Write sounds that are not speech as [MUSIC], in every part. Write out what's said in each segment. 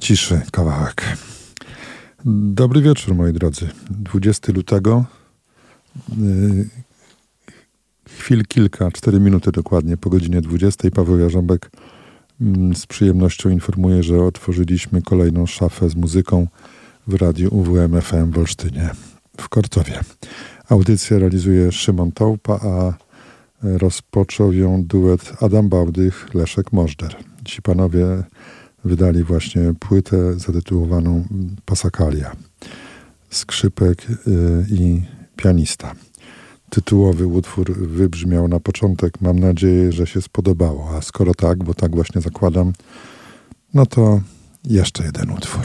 Ciszy kawałek. Dobry wieczór, moi drodzy. 20 lutego. Yy, chwil kilka, 4 minuty dokładnie po godzinie 20. Paweł Jarząbek yy, z przyjemnością informuje, że otworzyliśmy kolejną szafę z muzyką w radiu UWM FM w Olsztynie w Korcowie. Audycję realizuje Szymon Taupa, a rozpoczął ją duet Adam Bałdych, Leszek Możder. Ci panowie wydali właśnie płytę zatytułowaną Pasakalia. Skrzypek y, i pianista. Tytułowy utwór wybrzmiał na początek. Mam nadzieję, że się spodobało. A skoro tak, bo tak właśnie zakładam, no to jeszcze jeden utwór.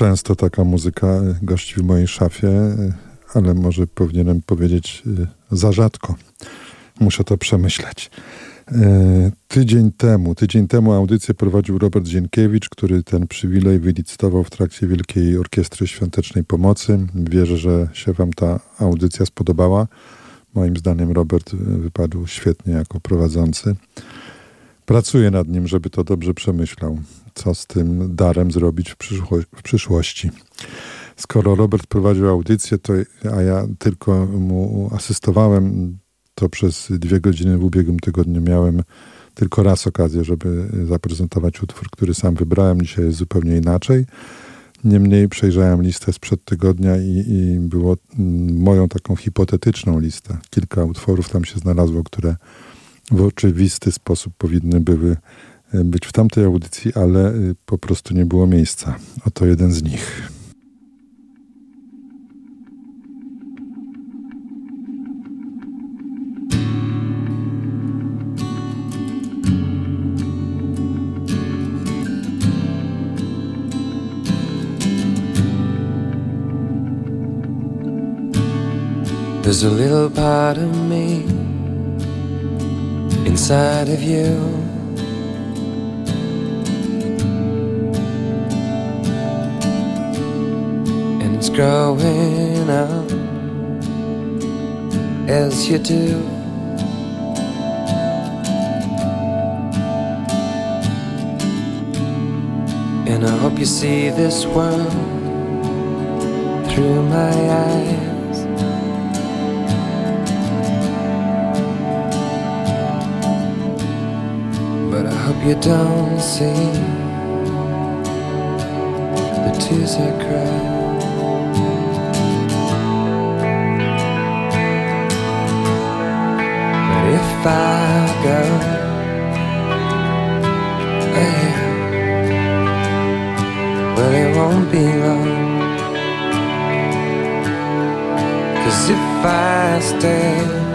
Nieczęsto taka muzyka gości w mojej szafie, ale może powinienem powiedzieć za rzadko. Muszę to przemyśleć. Tydzień temu, tydzień temu audycję prowadził Robert Zienkiewicz, który ten przywilej wylicytował w trakcie Wielkiej Orkiestry Świątecznej Pomocy. Wierzę, że się Wam ta audycja spodobała. Moim zdaniem Robert wypadł świetnie jako prowadzący. Pracuję nad nim, żeby to dobrze przemyślał co z tym darem zrobić w, przyszło w przyszłości. Skoro Robert prowadził audycję, to, a ja tylko mu asystowałem, to przez dwie godziny w ubiegłym tygodniu miałem tylko raz okazję, żeby zaprezentować utwór, który sam wybrałem. Dzisiaj jest zupełnie inaczej. Niemniej przejrzałem listę sprzed tygodnia i, i było mm, moją taką hipotetyczną listę. Kilka utworów tam się znalazło, które w oczywisty sposób powinny były być w tamtej audycji, ale e, po prostu nie było miejsca. Oto jeden z nich. There's a little part of me inside of you. Growing up as you do. And I hope you see this world through my eyes. But I hope you don't see the tears I cry. If I go, oh well, it won't be long. Cause if I stay,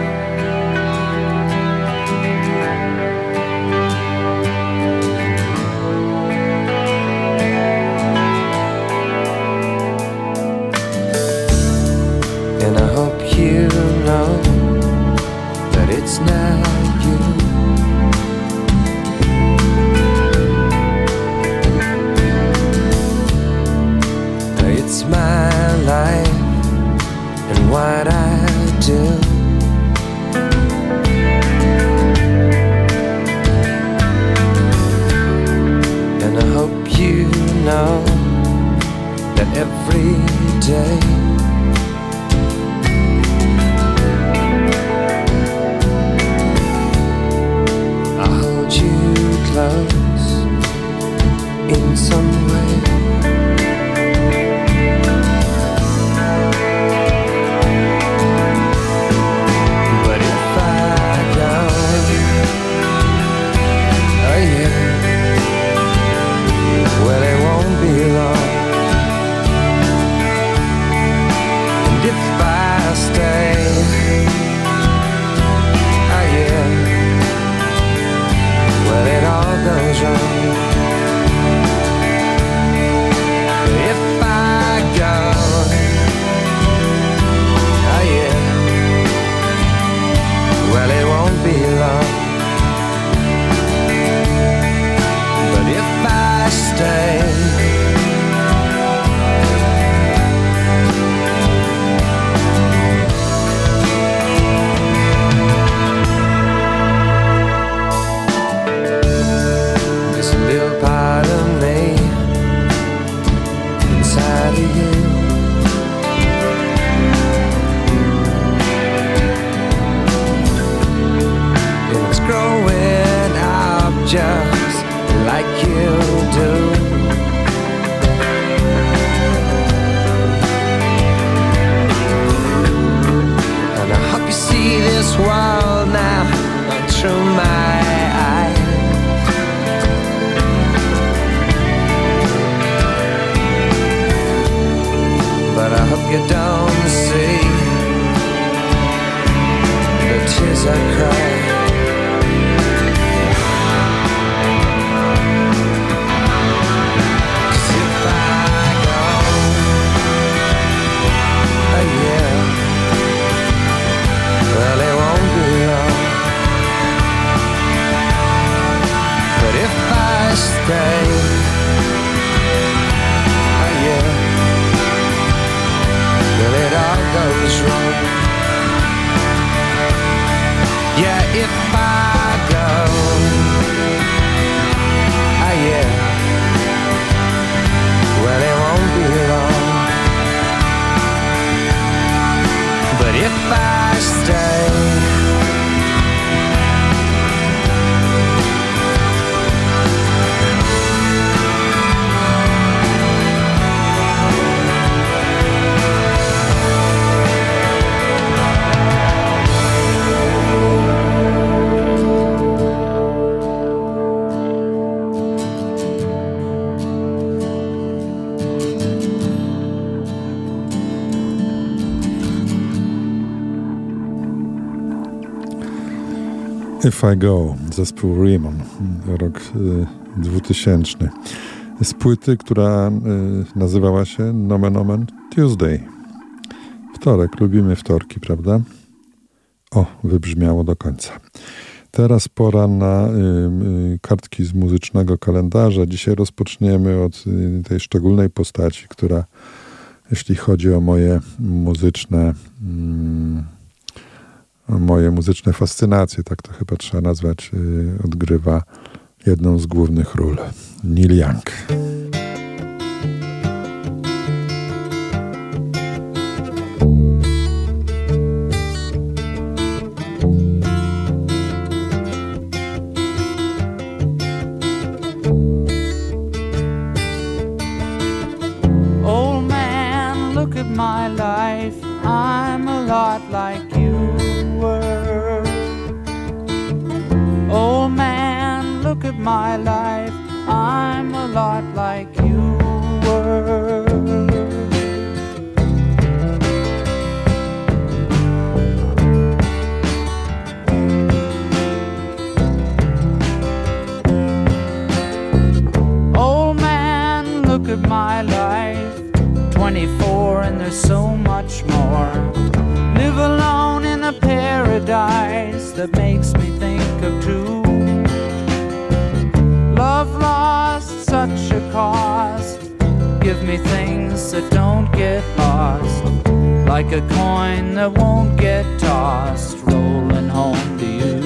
every day. If I Go, zespół Rimon, rok 2000. Y, Z płyty, która y, nazywała się Nomen Omen Tuesday. Wtorek, lubimy wtorki, prawda? O, wybrzmiało do końca. Teraz pora na y, kartki z muzycznego kalendarza. Dzisiaj rozpoczniemy od tej szczególnej postaci, która, jeśli chodzi o moje muzyczne. Mm, moje muzyczne fascynacje, tak to chyba trzeba nazwać, y, odgrywa jedną z głównych ról. Neil Young. Things that don't get lost, like a coin that won't get tossed, rolling home to you.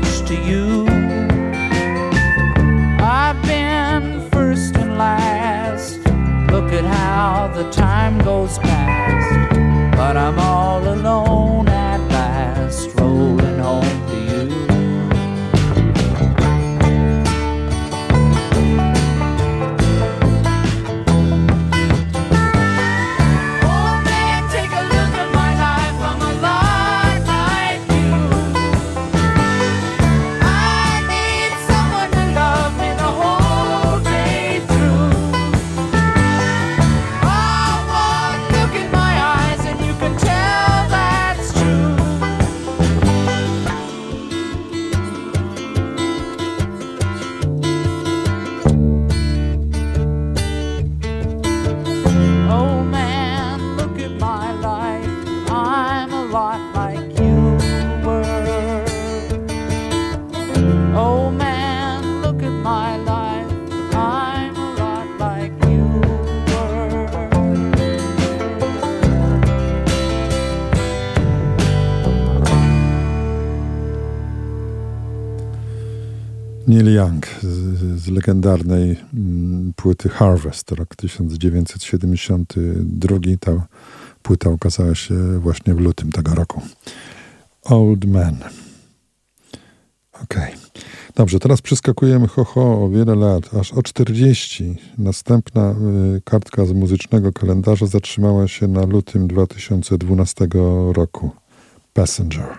Much to you. I've been first and last. Look at how the time goes past. But I'm all Young z, z legendarnej mm, płyty Harvest, rok 1972. Ta płyta ukazała się właśnie w lutym tego roku. Old Man. Okej. Okay. Dobrze, teraz przeskakujemy ho, ho o wiele lat, aż o 40. Następna y, kartka z muzycznego kalendarza zatrzymała się na lutym 2012 roku. Passenger.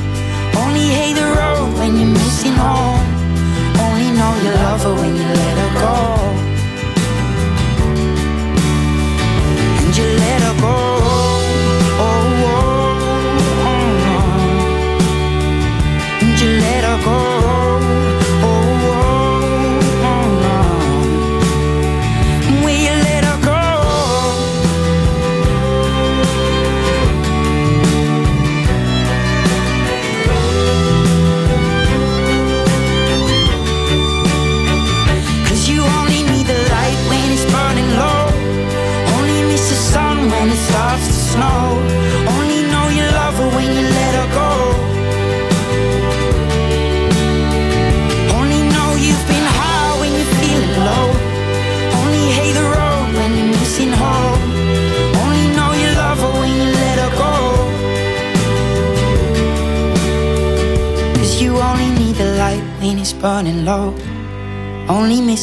Hate the road when you're missing home. Only know you love her when you let her go. And you let her go.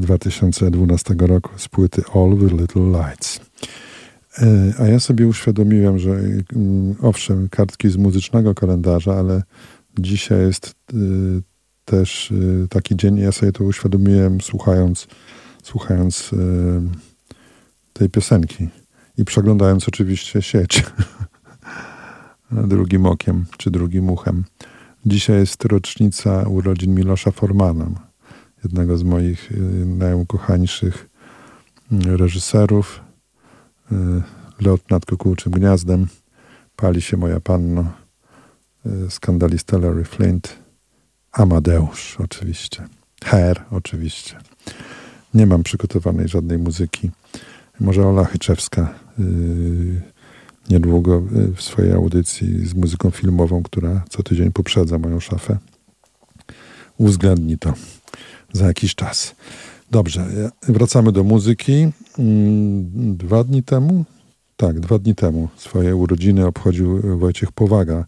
2012 roku z płyty All the Little Lights. E, a ja sobie uświadomiłem, że mm, owszem, kartki z muzycznego kalendarza, ale dzisiaj jest e, też e, taki dzień, ja sobie to uświadomiłem słuchając, słuchając tej piosenki i przeglądając oczywiście sieć [LAUGHS] drugim okiem czy drugim uchem. Dzisiaj jest rocznica urodzin Milosza Formana, jednego z moich y, najukochańszych y, reżyserów. Y, Lot nad kukułczym gniazdem, Pali się moja panno, skandalista Larry Flint, Amadeusz oczywiście, Her oczywiście. Nie mam przygotowanej żadnej muzyki. Może Ola Chyczewska niedługo w swojej audycji z muzyką filmową, która co tydzień poprzedza moją szafę. Uwzględni to za jakiś czas. Dobrze, wracamy do muzyki. Mm, dwa dni temu, tak, dwa dni temu swoje urodziny obchodził Wojciech Powaga,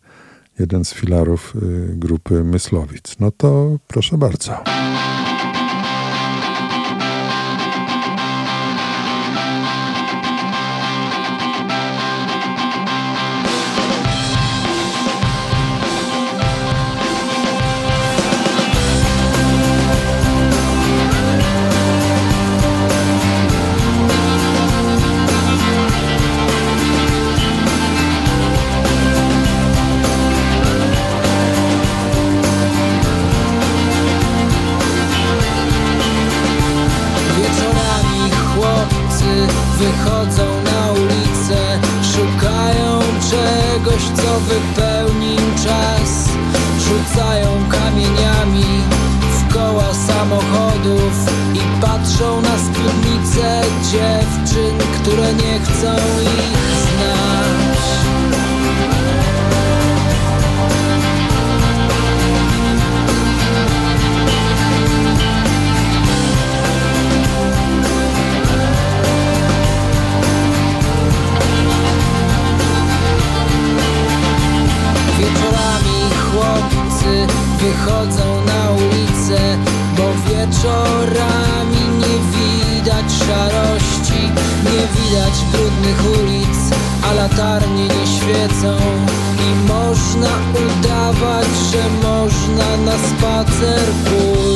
jeden z filarów y, grupy Myslowic. No to proszę bardzo. Wieczorami chłopcy wychodzą na ulicę, bo wieczorami nie widać szarości, nie widać brudnych ulic, a latarnie nie świecą i można udawać, że można na spacer pójść.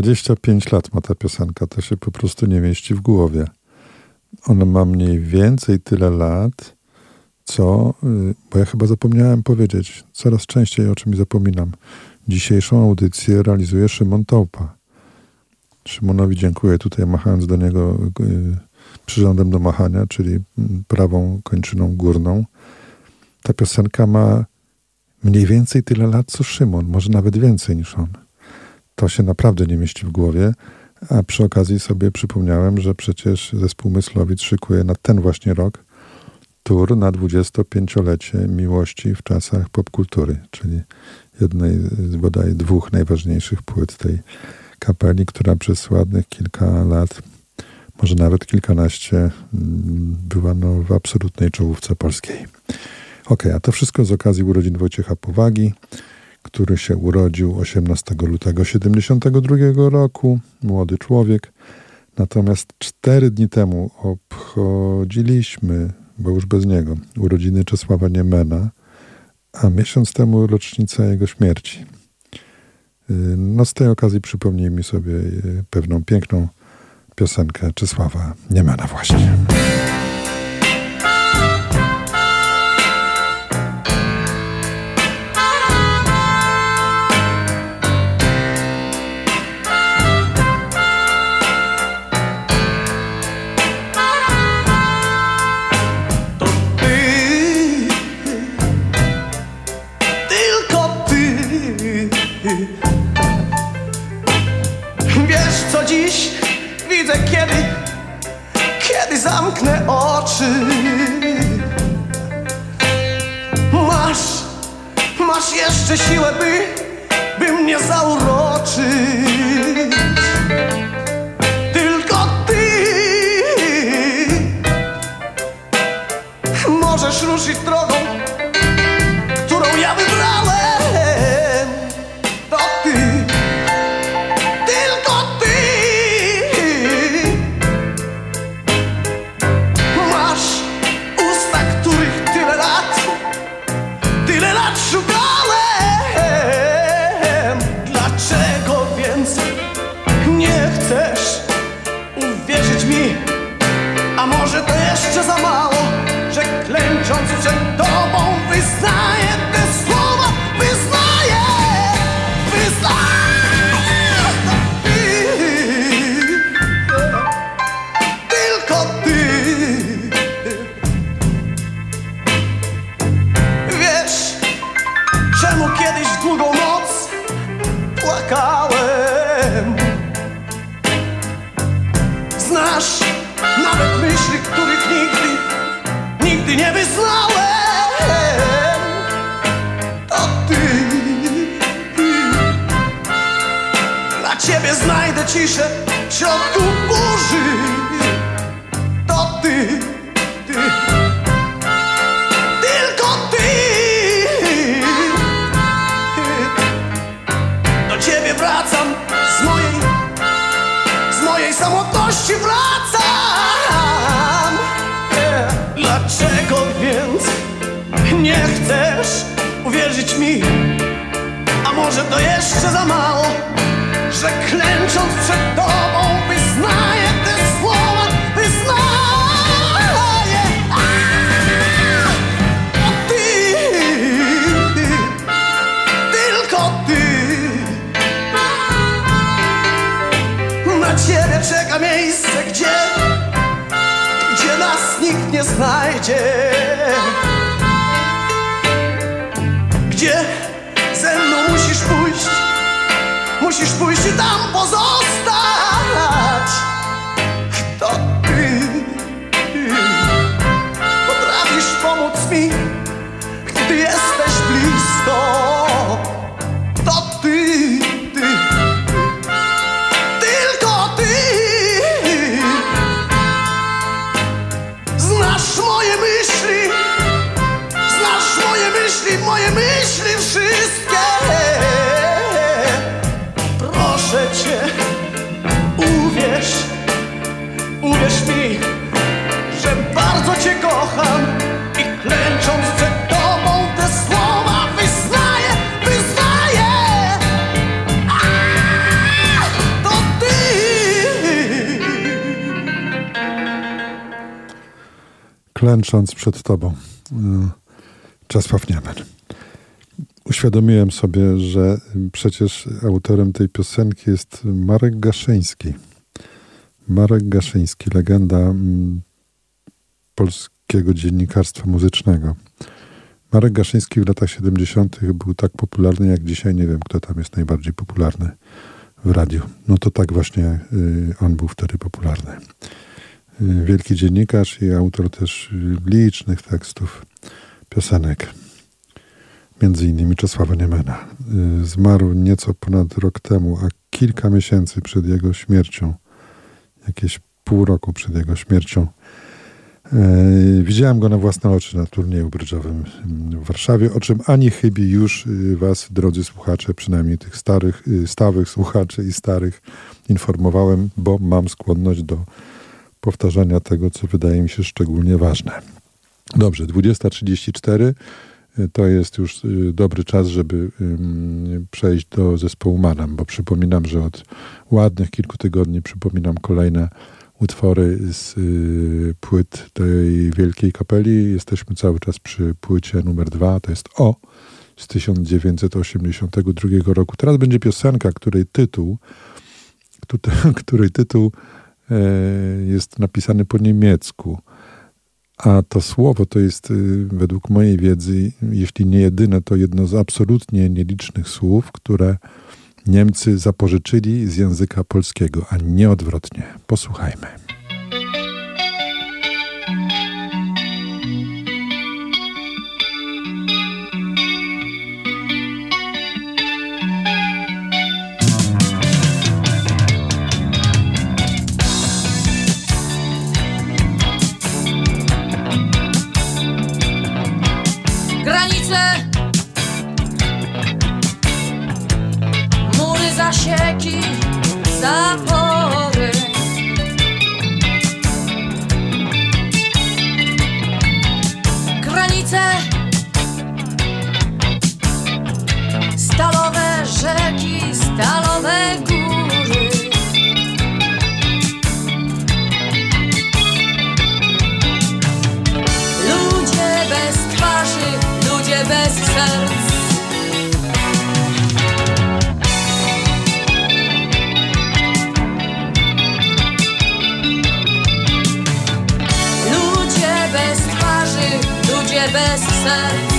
25 lat ma ta piosenka, to się po prostu nie mieści w głowie. Ona ma mniej więcej tyle lat, co, y, bo ja chyba zapomniałem powiedzieć, coraz częściej o czymś zapominam. Dzisiejszą audycję realizuje Szymon Taupa. Szymonowi dziękuję tutaj, machając do niego y, przyrządem do machania, czyli mm, prawą kończyną górną. Ta piosenka ma mniej więcej tyle lat co Szymon, może nawet więcej niż on. To się naprawdę nie mieści w głowie, a przy okazji sobie przypomniałem, że przecież zespół Myslowic szykuje na ten właśnie rok tur na 25-lecie miłości w czasach popkultury, czyli jednej z bodaj dwóch najważniejszych płyt tej kapeli, która przez ładnych kilka lat, może nawet kilkanaście, mm, była no w absolutnej czołówce polskiej. Ok, a to wszystko z okazji urodzin Wojciecha Powagi, który się urodził 18 lutego 72 roku, młody człowiek. Natomiast cztery dni temu obchodziliśmy, bo już bez niego, urodziny Czesława Niemena, a miesiąc temu rocznica jego śmierci. No z tej okazji przypomnijmy sobie pewną piękną piosenkę Czesława Niemena właśnie. Oczy. Masz jeszcze siłę, by, by mnie zauroczyć Tylko ty Możesz ruszyć drogą, ciszę w środku burzy. To ty, ty. Tylko ty. Do ciebie wracam. Z mojej Z mojej samotności wracam. Dlaczego więc nie chcesz uwierzyć mi? A może to jeszcze za mało Że klęcząc przed tobą wyznaję te słowa Wyznaję to ty, tylko ty. Na ciebie czeka miejsce, gdzie, gdzie nas nikt nie znajdzie. Musisz pójść i tam pozostać. To ty. Potrafisz pomóc mi, gdy jesteś blisko. Uwierz mi że bardzo cię kocham i klęcząc przed tobą te słowa wyznaję, wyznaję. To ty. klęcząc przed Tobą. Y, Czesław Niemen. Uświadomiłem sobie, że przecież autorem tej piosenki jest Marek Gaszyński. Marek Gaszyński, legenda mm, polskiego dziennikarstwa muzycznego. Marek Gaszyński w latach 70. był tak popularny jak dzisiaj. Nie wiem, kto tam jest najbardziej popularny w radiu. No to tak właśnie y, on był wtedy popularny wielki dziennikarz i autor też licznych tekstów, piosenek. Między innymi Czesława Niemena. Y, Zmarł nieco ponad rok temu, a kilka miesięcy przed jego śmiercią, jakieś pół roku przed jego śmiercią, e, widziałem go na własne oczy na turnieju brydżowym w Warszawie, o czym ani chybi już y, was, drodzy słuchacze, przynajmniej tych starych, y, stałych słuchaczy i starych, informowałem, bo mam skłonność do powtarzania tego, co wydaje mi się szczególnie ważne. Dobrze, 20.34 y, to jest już y, dobry czas, żeby przejść do zespołu Manam, bo przypominam, że od ładnych kilku tygodni przypominam kolejne utwory z y, płyt tej wielkiej kapeli. Jesteśmy cały czas przy płycie numer dwa, to jest O z 1982 roku. Teraz będzie piosenka, której tytuł, [LAUGHS] której tytuł e, jest napisany po niemiecku. A to słowo to jest y, według mojej wiedzy, jeśli nie jedyne, to jedno z absolutnie nielicznych słów, które Niemcy zapożyczyli z języka polskiego, a nie odwrotnie. Posłuchajmy. zapory. Granice stalowe rzeki, stalowe góry. Ludzie bez twarzy, ludzie bez serca. bez serc.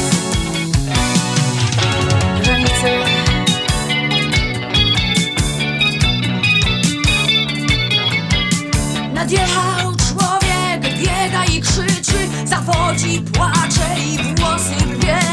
Nadjechał człowiek, biega i krzyczy, zawodzi, płacze i włosy rwie.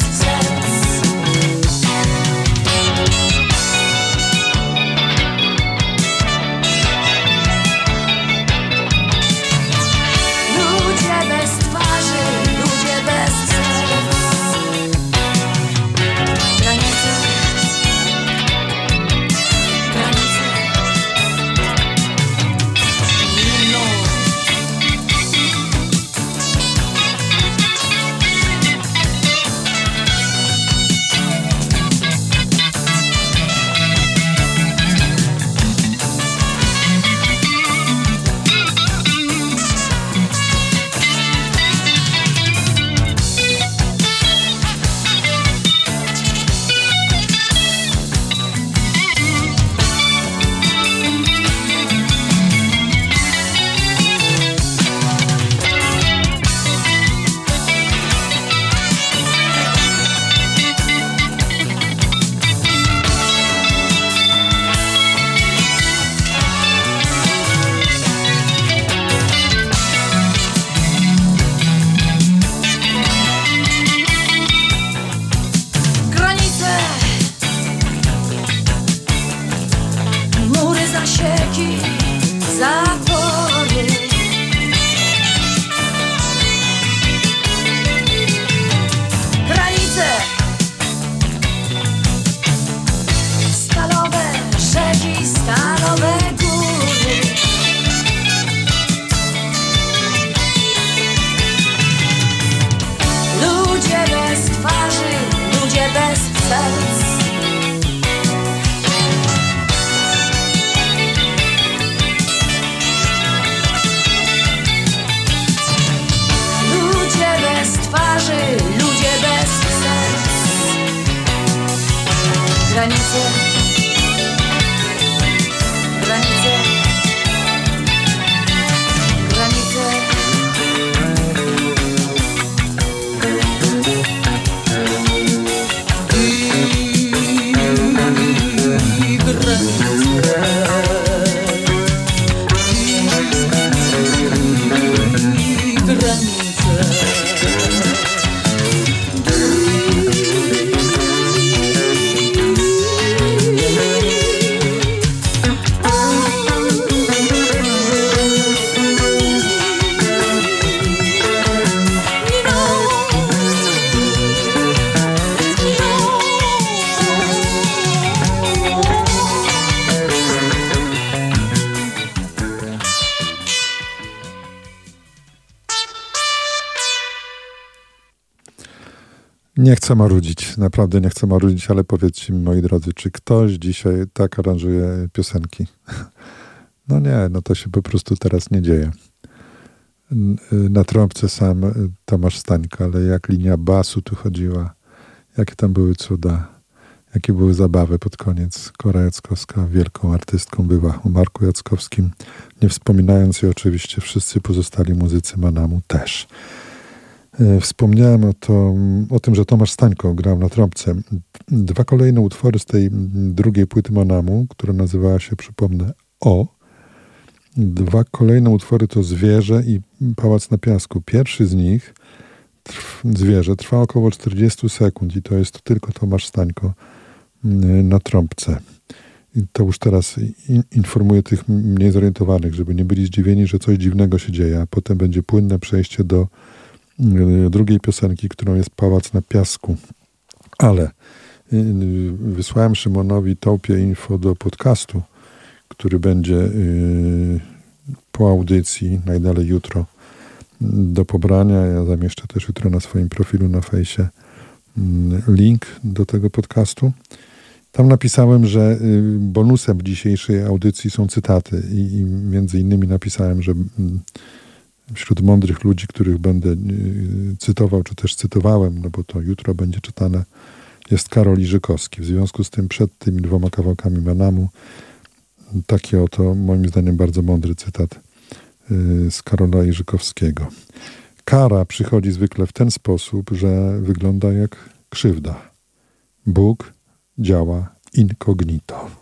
chcę marudzić, naprawdę nie chcę marudzić, ale powiedzcie mi, moi drodzy, czy ktoś dzisiaj tak aranżuje piosenki? [LAUGHS] No nie, no to się po prostu teraz nie dzieje. Na trąbce sam y, Tomasz Stańka, ale jak linia basu tu chodziła, jakie tam były cuda, jakie były zabawy pod koniec. Kora Jackowska wielką artystką była, o Marku Jackowskim, nie wspominając i oczywiście wszyscy pozostali muzycy Manamu też. E, wspomniałem o, to, o tym, że Tomasz Stańko grał na trąbce. Dwa kolejne utwory z tej drugiej płyty Monamu, która nazywała się, przypomnę, O, Dwa kolejne utwory to Zwierzę i Pałac na Piasku. Pierwszy z nich, trw, Zwierzę, trwa około 40 sekund i to jest tylko Tomasz Stańko mm, na trąbce. I to już teraz in, informuję tych mniej zorientowanych, żeby nie byli zdziwieni, że coś dziwnego się dzieje, a potem będzie płynne przejście do drugiej piosenki, którą jest Pałac na Piasku. Ale y, y, wysłałem Szymonowi Topie info do podcastu, który będzie y, po audycji, najdalej jutro, do pobrania. Ja zamieszczę też jutro na swoim profilu na fejsie mm, link do tego podcastu. Tam napisałem, że y, bonusem dzisiejszej audycji są cytaty i, i między innymi napisałem, że mm, wśród mądrych ludzi, których będę y, cytował, czy też cytowałem, no bo to jutro będzie czytane, jest Karol Iżykowski. W związku z tym przed tymi dwoma kawałkami Manamu taki oto, moim zdaniem, bardzo mądry cytat y, z Karola Iżykowskiego. Kara przychodzi zwykle w ten sposób, że wygląda jak krzywda. Bóg działa incognito.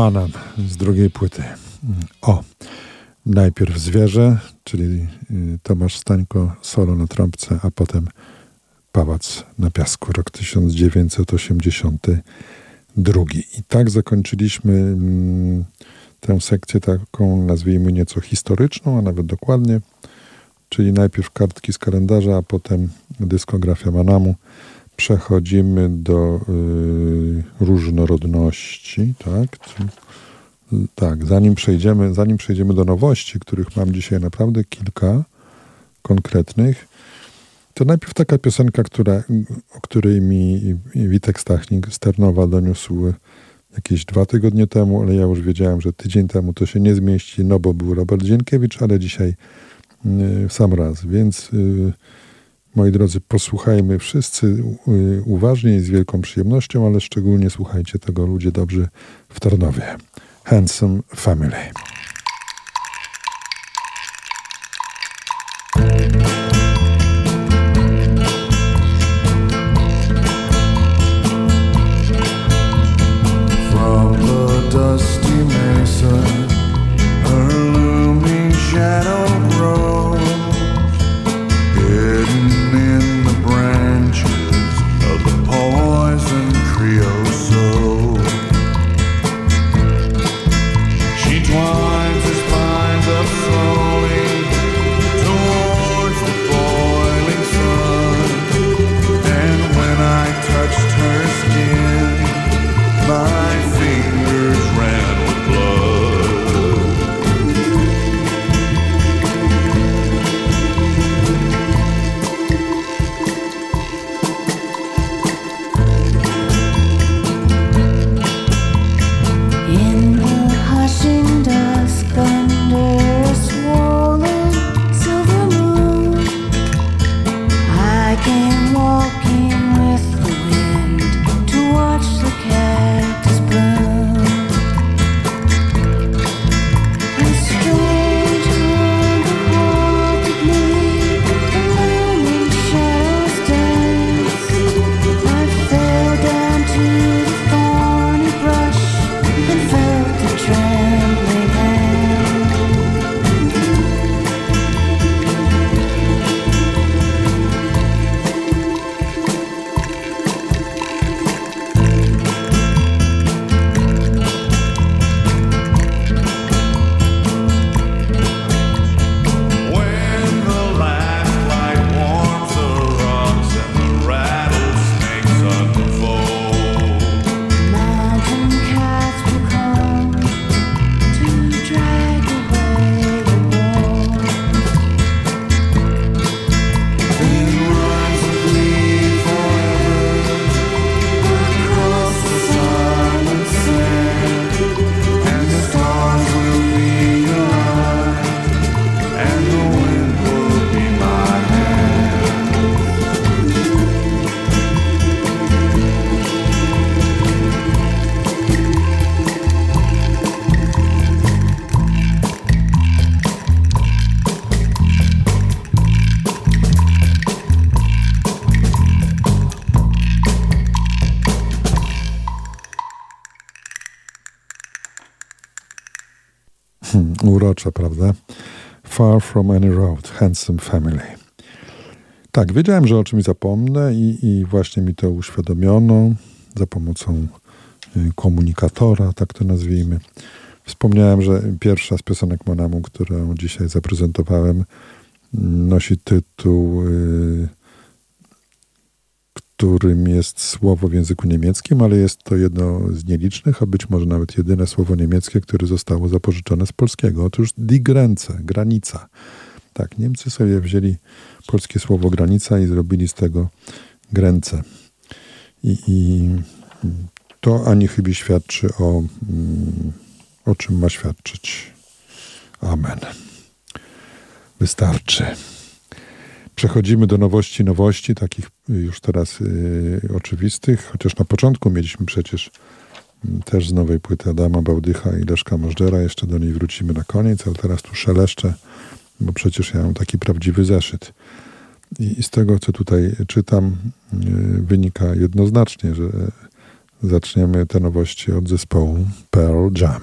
Manan z drugiej płyty. O, najpierw Zwierzę, czyli y, Tomasz Stańko solo na trąbce, a potem Pałac na Piasku, rok 1982. I tak zakończyliśmy mm, tę sekcję taką, nazwijmy nieco historyczną, a nawet dokładnie, czyli najpierw kartki z kalendarza, a potem dyskografia Manamu. Przechodzimy do y, różnorodności, tak? Tak, zanim przejdziemy, zanim przejdziemy do nowości, których mam dzisiaj naprawdę kilka konkretnych, to najpierw taka piosenka, która, o której mi Witek Stachnik z Ternowa doniósł jakieś dwa tygodnie temu, ale ja już wiedziałem, że tydzień temu to się nie zmieści, no bo był Robert Dzienkiewicz, ale dzisiaj y, sam raz. Więc y, moi drodzy, posłuchajmy wszyscy y, uważnie i z wielką przyjemnością, ale szczególnie słuchajcie tego ludzie dobrzy w Tarnowie. Handsome Family. Urocza, prawda? Far from any road, handsome family. Tak, wiedziałem, że o czymś zapomnę i, i właśnie mi to uświadomiono za pomocą y, komunikatora, tak to nazwijmy. Wspomniałem, że pierwsza z piosenek Monamu, którą dzisiaj zaprezentowałem, nosi tytuł y, którym jest słowo w języku niemieckim, ale jest to jedno z nielicznych, a być może nawet jedyne słowo niemieckie, które zostało zapożyczone z polskiego. Otóż die Grenze, granica. Tak, Niemcy sobie wzięli polskie słowo granica i zrobili z tego gręce. I, i to ani chyba świadczy o, mm, o czym ma świadczyć. Amen. Wystarczy. Przechodzimy do nowości, nowości, takich już teraz y, oczywistych, chociaż na początku mieliśmy przecież y, też z nowej płyty Adama Bałdycha i Leszka Możdżera, jeszcze do niej wrócimy na koniec, ale teraz tu szeleszczę, bo przecież ja mam taki prawdziwy zeszyt. I, i z tego, co tutaj czytam, y, wynika jednoznacznie, że Zaczniemy te nowości od zespołu Pearl Jam.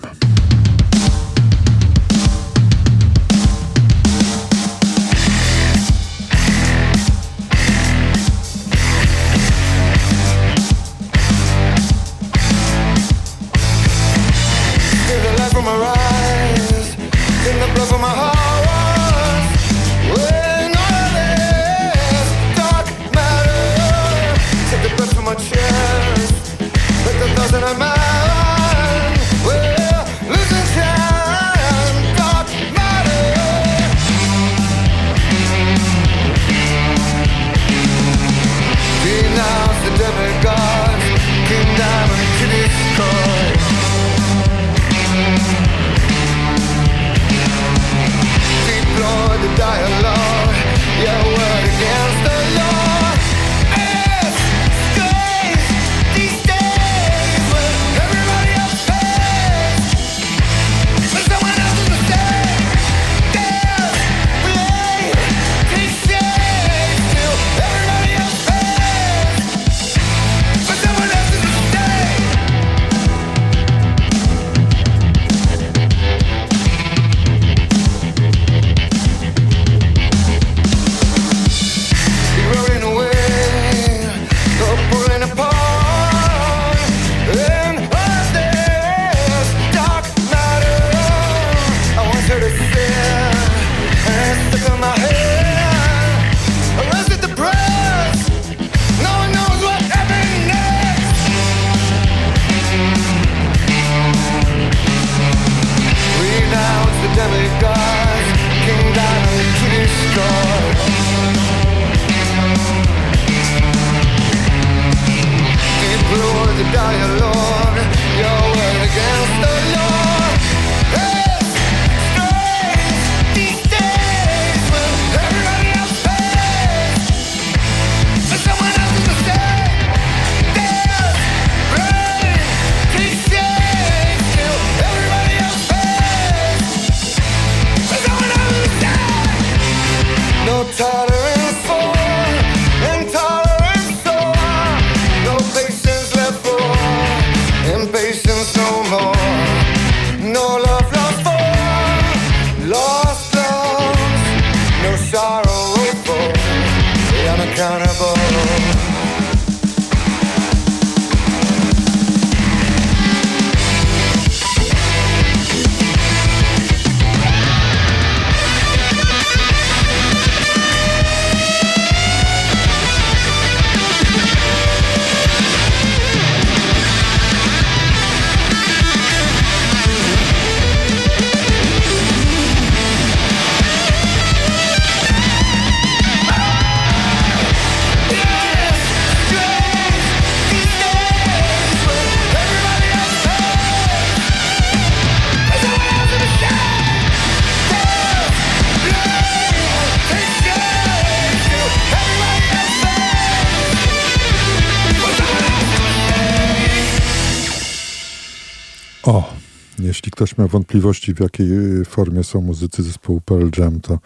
Ktoś miał wątpliwości, w jakiej y, formie są muzycy zespołu Pearl Jam, to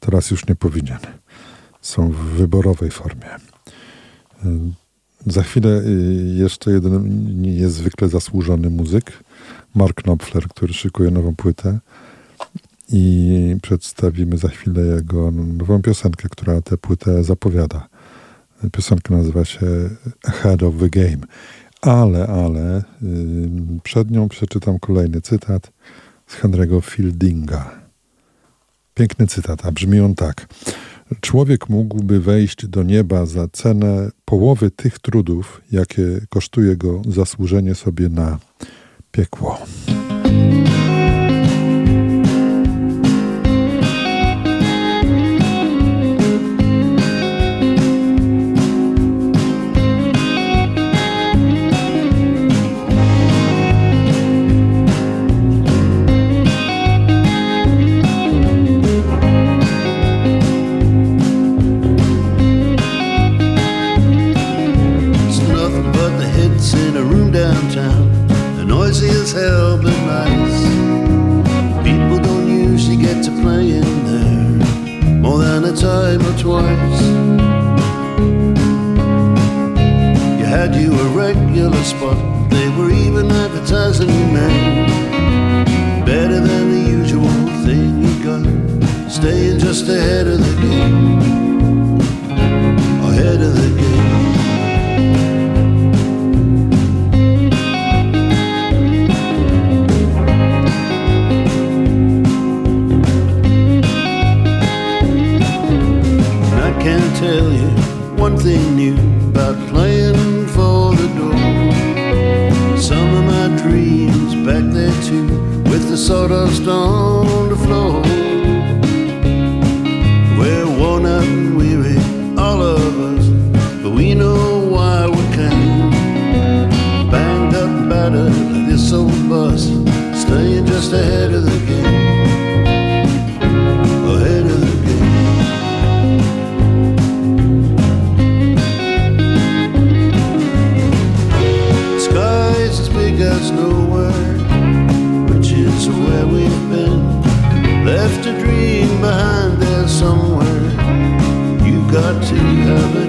teraz już nie powinien. Są w wyborowej formie. Y, za chwilę y, jeszcze jeden niezwykle zasłużony muzyk, Mark Knopfler, który szykuje nową płytę i przedstawimy za chwilę jego nową piosenkę, która tę płytę zapowiada. Piosenka nazywa się Ahead of the Game. Ale, ale przed nią przeczytam kolejny cytat z Henry'ego Fieldinga. Piękny cytat, a brzmi on tak. Człowiek mógłby wejść do nieba za cenę połowy tych trudów, jakie kosztuje go zasłużenie sobie na piekło. terribly nice. People don't usually get to play in there more than a time or twice. You had you a regular spot, they were even advertising your name. Better than the usual thing you got, staying just ahead of the game. Ahead of the game. Tell you one thing new about playing for the door. Some of my dreams back there too, with the sawdust on the floor. We're worn out and weary, all of us, but we know why we came. Banged up, battered, this old bus, staying just ahead of the game. To have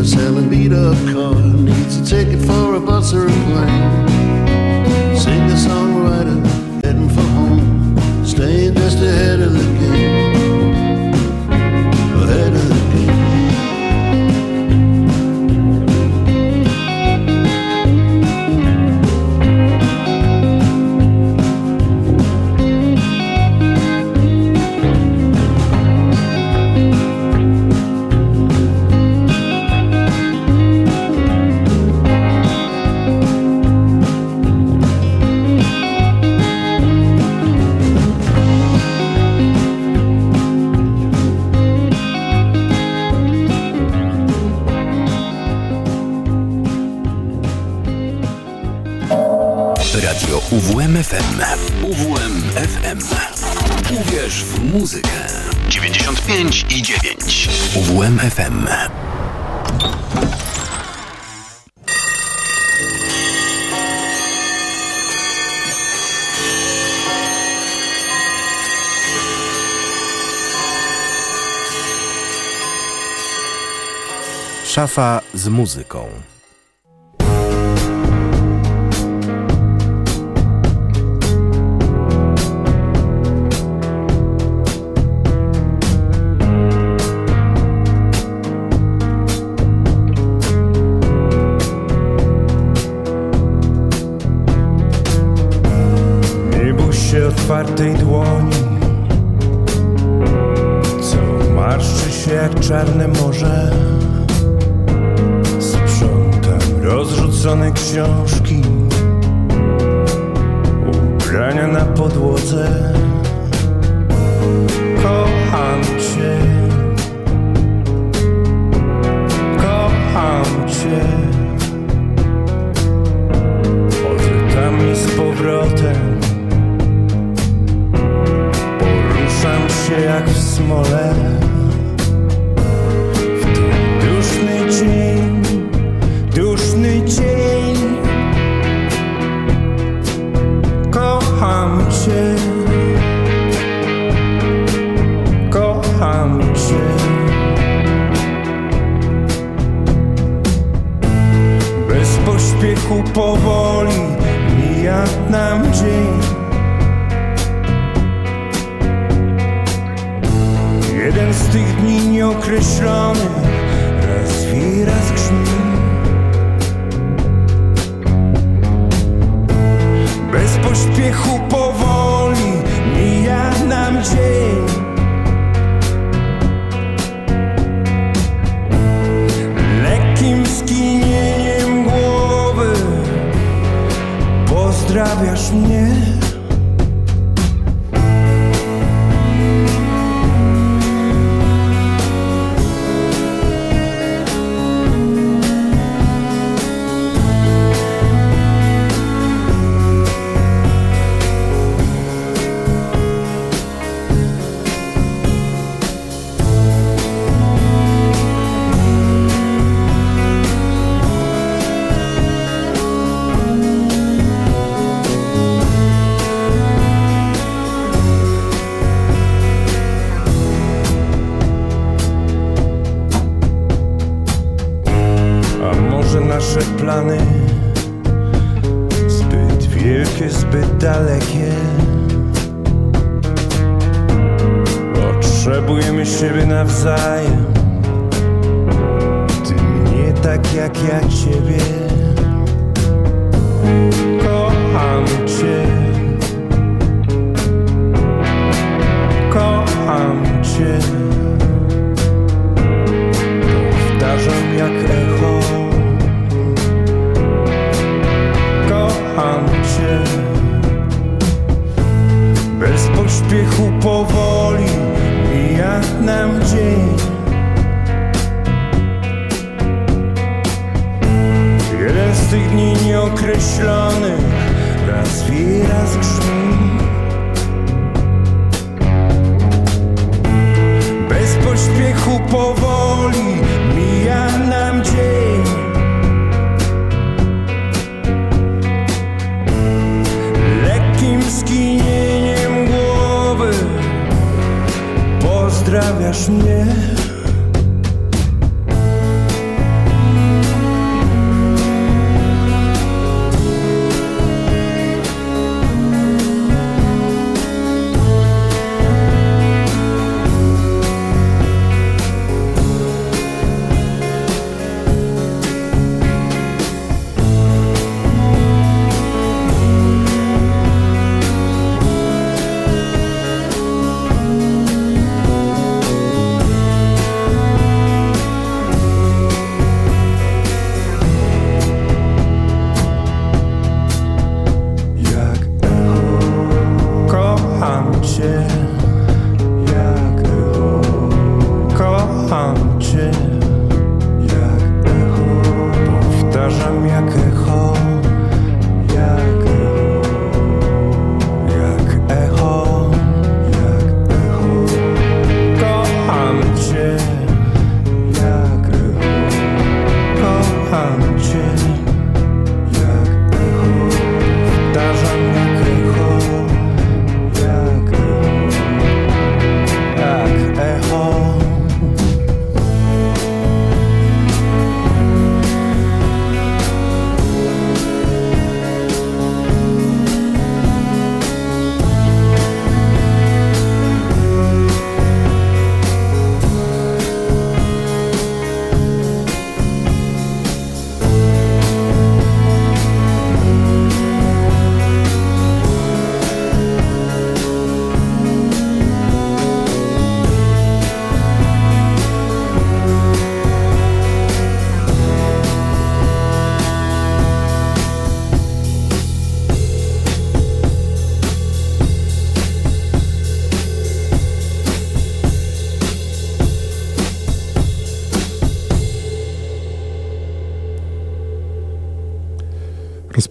bartender selling beat up Szafa z muzyką. wielkie, zbyt dalekie. Potrzebujemy siebie nawzajem. Ty mnie tak jak ja ciebie. Kocham cię. Kocham cię. W pośpiechu powoli mija nam dzień. Jeden z tych dni nieokreślonych Raz wie, raz grzmi. Bez pośpiechu powoli mija nam dzień. поверишь мне?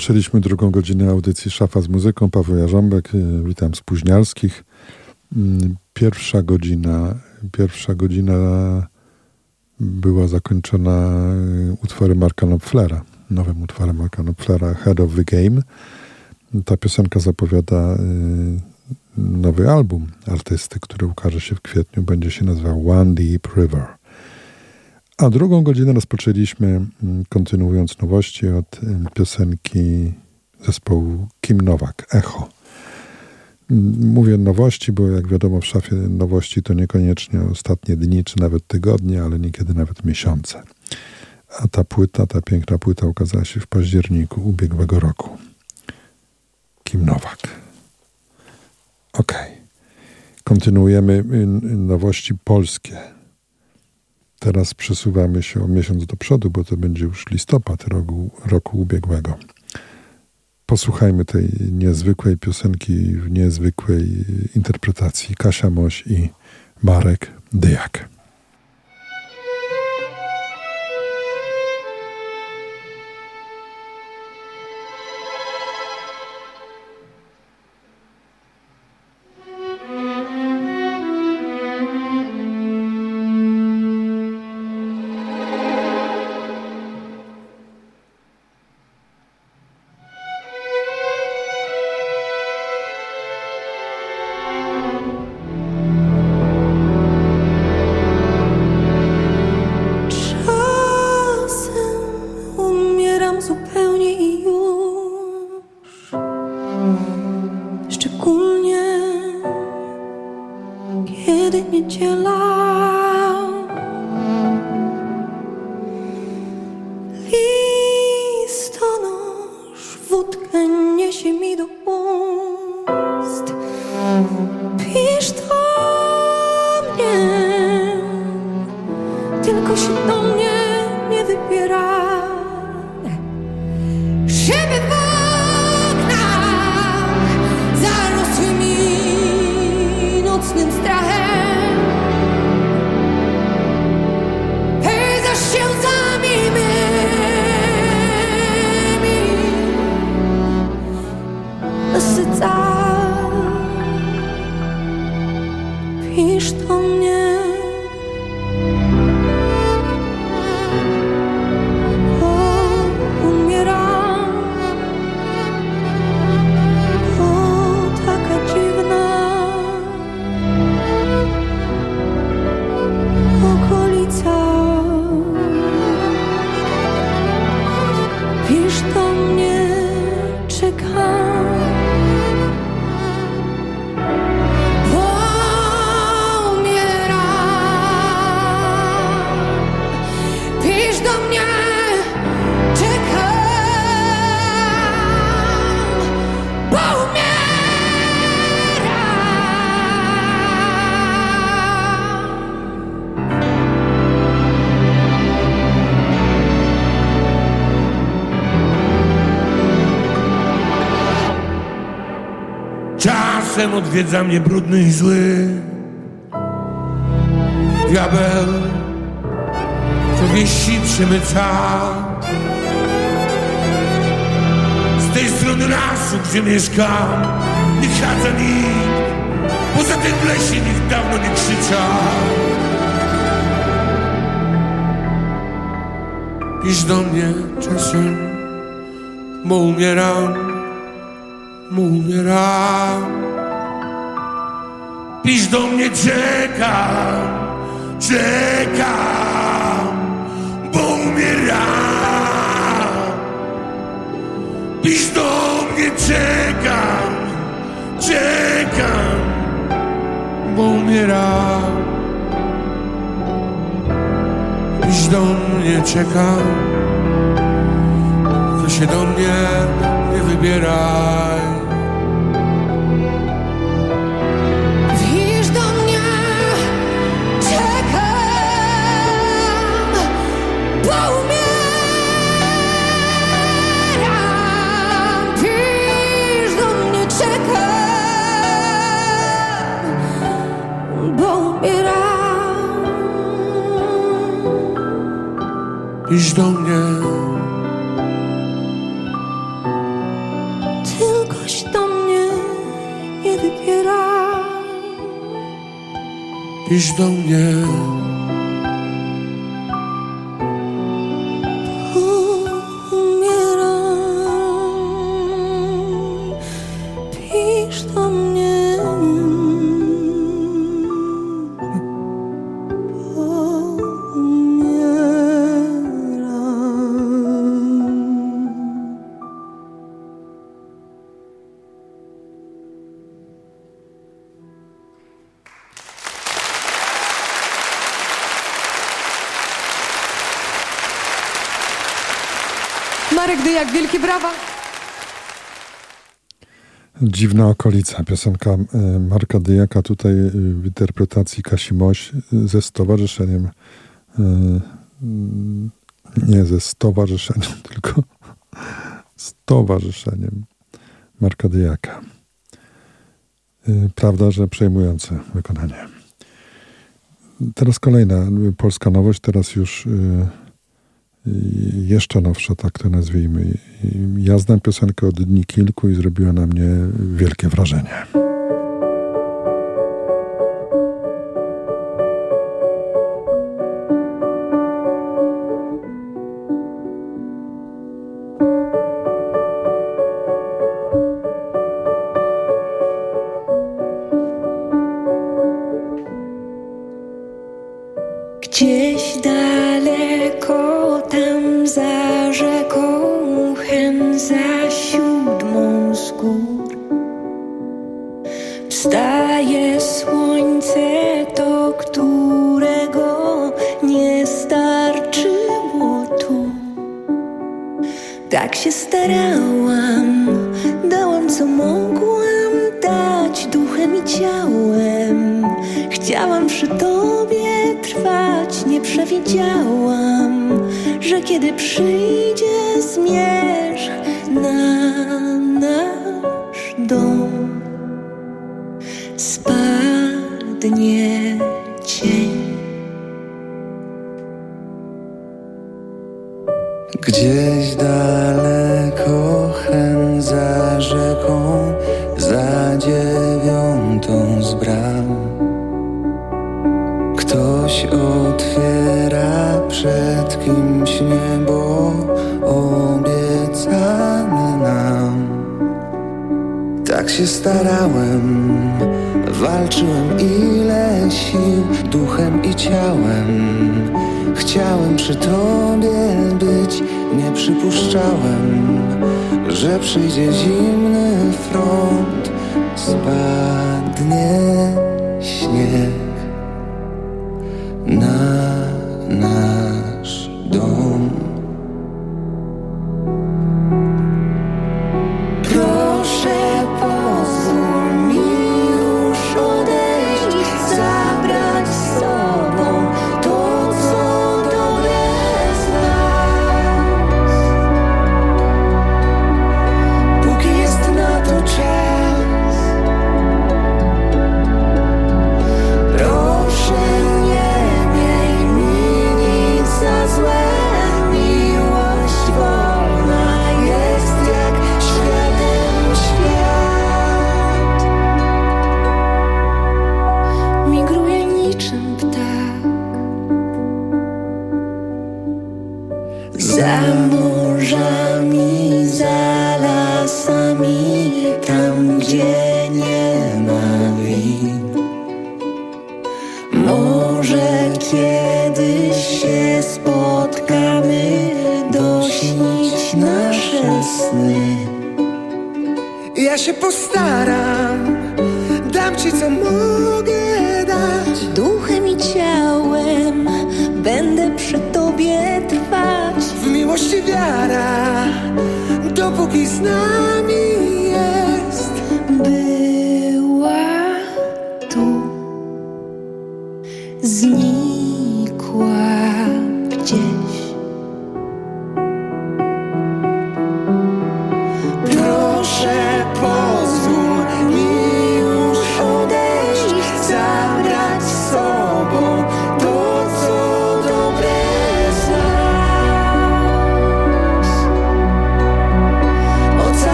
Rozpoczęliśmy drugą godzinę audycji Szafa z muzyką. Paweł Jarząbek, y, witam Spóźnialskich. Mm, pierwsza godzina, pierwsza godzina była zakończona y, utworem Marka Knopflera, nowym utworem Marka Knopflera, Head of the Game. Ta piosenka zapowiada y, nowy album artysty, który ukaże się w kwietniu. Będzie się nazywał One Deep River. A drugą godzinę rozpoczęliśmy, mm, kontynuując nowości od mm, piosenki zespołu Kim Nowak, Echo. Mm, mówię nowości, bo jak wiadomo w szafie nowości to niekoniecznie ostatnie dni, czy nawet tygodnie, ale niekiedy nawet miesiące. A ta płyta, ta piękna płyta ukazała się w październiku ubiegłego roku. Kim Nowak. Ok. Kontynuujemy y, nowości polskie. Teraz przesuwamy się o miesiąc do przodu, bo to będzie już listopad roku, roku ubiegłego. Posłuchajmy tej niezwykłej piosenki w niezwykłej interpretacji Kasia Moś i Marek Dyjak. Odwiedza mnie brudny i zły. Diabeł, co wieści przemyca Z tej strony lasu, gdzie mieszkam Nie chadza nikt Poza tym w lesie nikt dawno nie krzyczał. Pisz do mnie czasem, bo umieram, mnie, czekam, czekam, bo umieram. Pisz do mnie, czekam, czekam, bo umieram. Pisz do mnie, czekam, to się do mnie nie wybieraj. Pisz do mnie Tylkoś do mnie. Nie wybiera Pisz do mnie brawa. Dziwna okolica, piosenka e, Marka Dyjaka tutaj w interpretacji Kasi Moś ze stowarzyszeniem nie ze stowarzyszeniem, [LAUGHS] tylko stowarzyszeniem Marka Dyjaka. Prawda, że przejmujące wykonanie. Teraz kolejna polska nowość, teraz już jeszcze nowsza, tak to nazwijmy. Ja znam piosenkę od dni kilku i zrobiła na mnie wielkie wrażenie. zimny front spadnie śnieg na nas.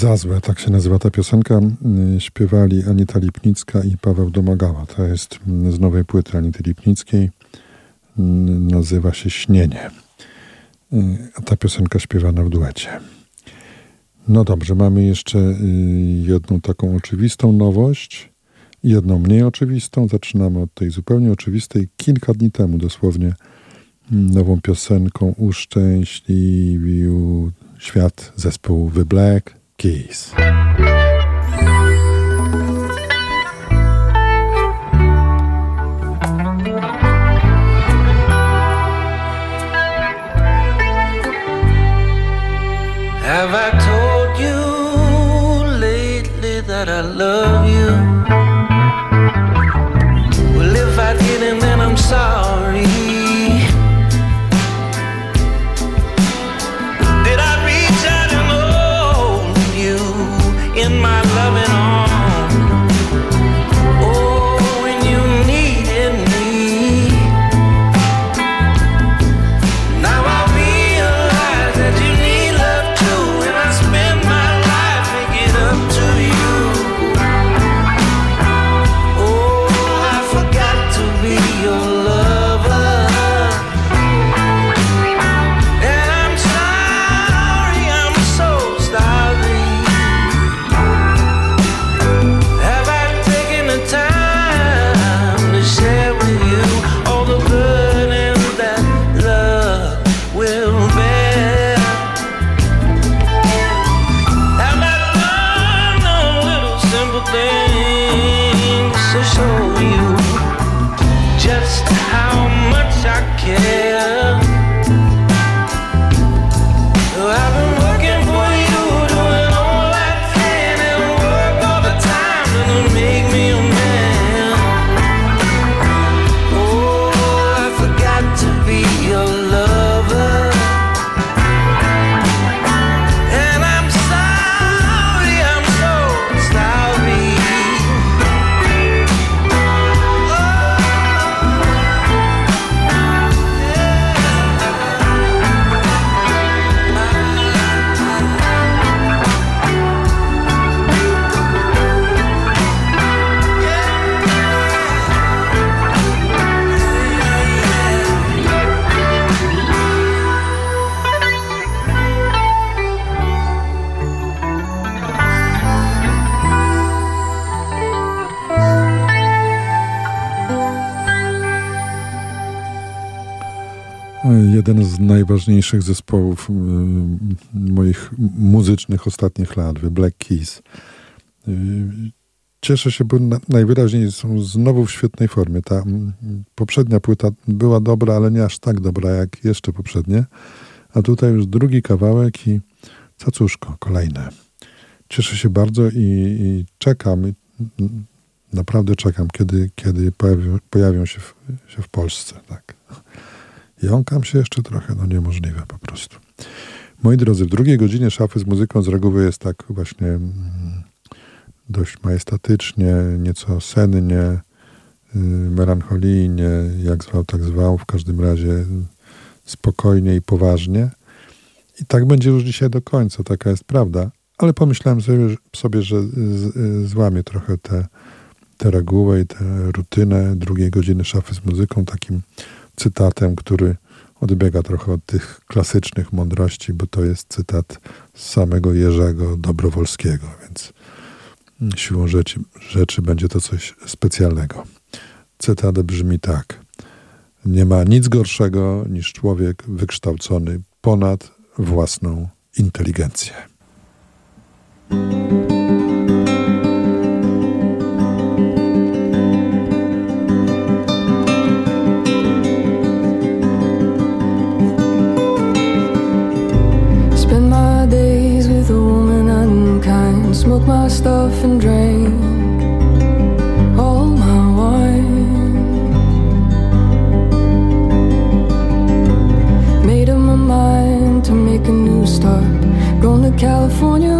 Za złe, tak się nazywa ta piosenka. Y, śpiewali Anita Lipnicka i Paweł Domagała. To jest mm, z nowej płyty Anity Lipnickiej. Mm, nazywa się Śnienie. Y, a ta piosenka śpiewana w duecie. No dobrze, mamy jeszcze y, jedną taką oczywistą nowość jedną mniej oczywistą. Zaczynamy od tej zupełnie oczywistej. Kilka dni temu dosłownie nową piosenką uszczęśliwił świat zespołu Black Keys. Have I najważniejszych zespołów y, moich muzycznych ostatnich lat, The Black Keys. Y, Cieszę się, bo na, najwyraźniej są znowu w świetnej formie. Ta poprzednia płyta była dobra, ale nie aż tak dobra jak jeszcze poprzednie. A tutaj już drugi kawałek i cacuszko, kolejne. Cieszę się bardzo i, i czekam, naprawdę czekam, kiedy, kiedy pojawią, pojawią się, w, się w Polsce. Tak. Jąkam się jeszcze trochę, no niemożliwe po prostu. Moi drodzy, w drugiej godzinie szafy z muzyką z reguły jest tak właśnie mm, dość majestatycznie, nieco sennie, yy, melancholijnie, jak zwał, tak zwał, w każdym razie spokojnie i poważnie. I tak będzie już dzisiaj do końca, taka jest prawda. Ale pomyślałem sobie, sobie że z, z, złamię trochę tę te regułę i tę rutynę drugiej godziny szafy z muzyką takim cytatem, który odbiega trochę od tych klasycznych mądrości, bo to jest cytat z samego Jerzego Dobrowolskiego, więc siłą rzeczy, rzeczy będzie to coś specjalnego. Cytat brzmi tak. Nie ma nic gorszego niż człowiek wykształcony ponad własną inteligencję. Stuff and drink all my wine. Made up my mind to make a new start. Going to California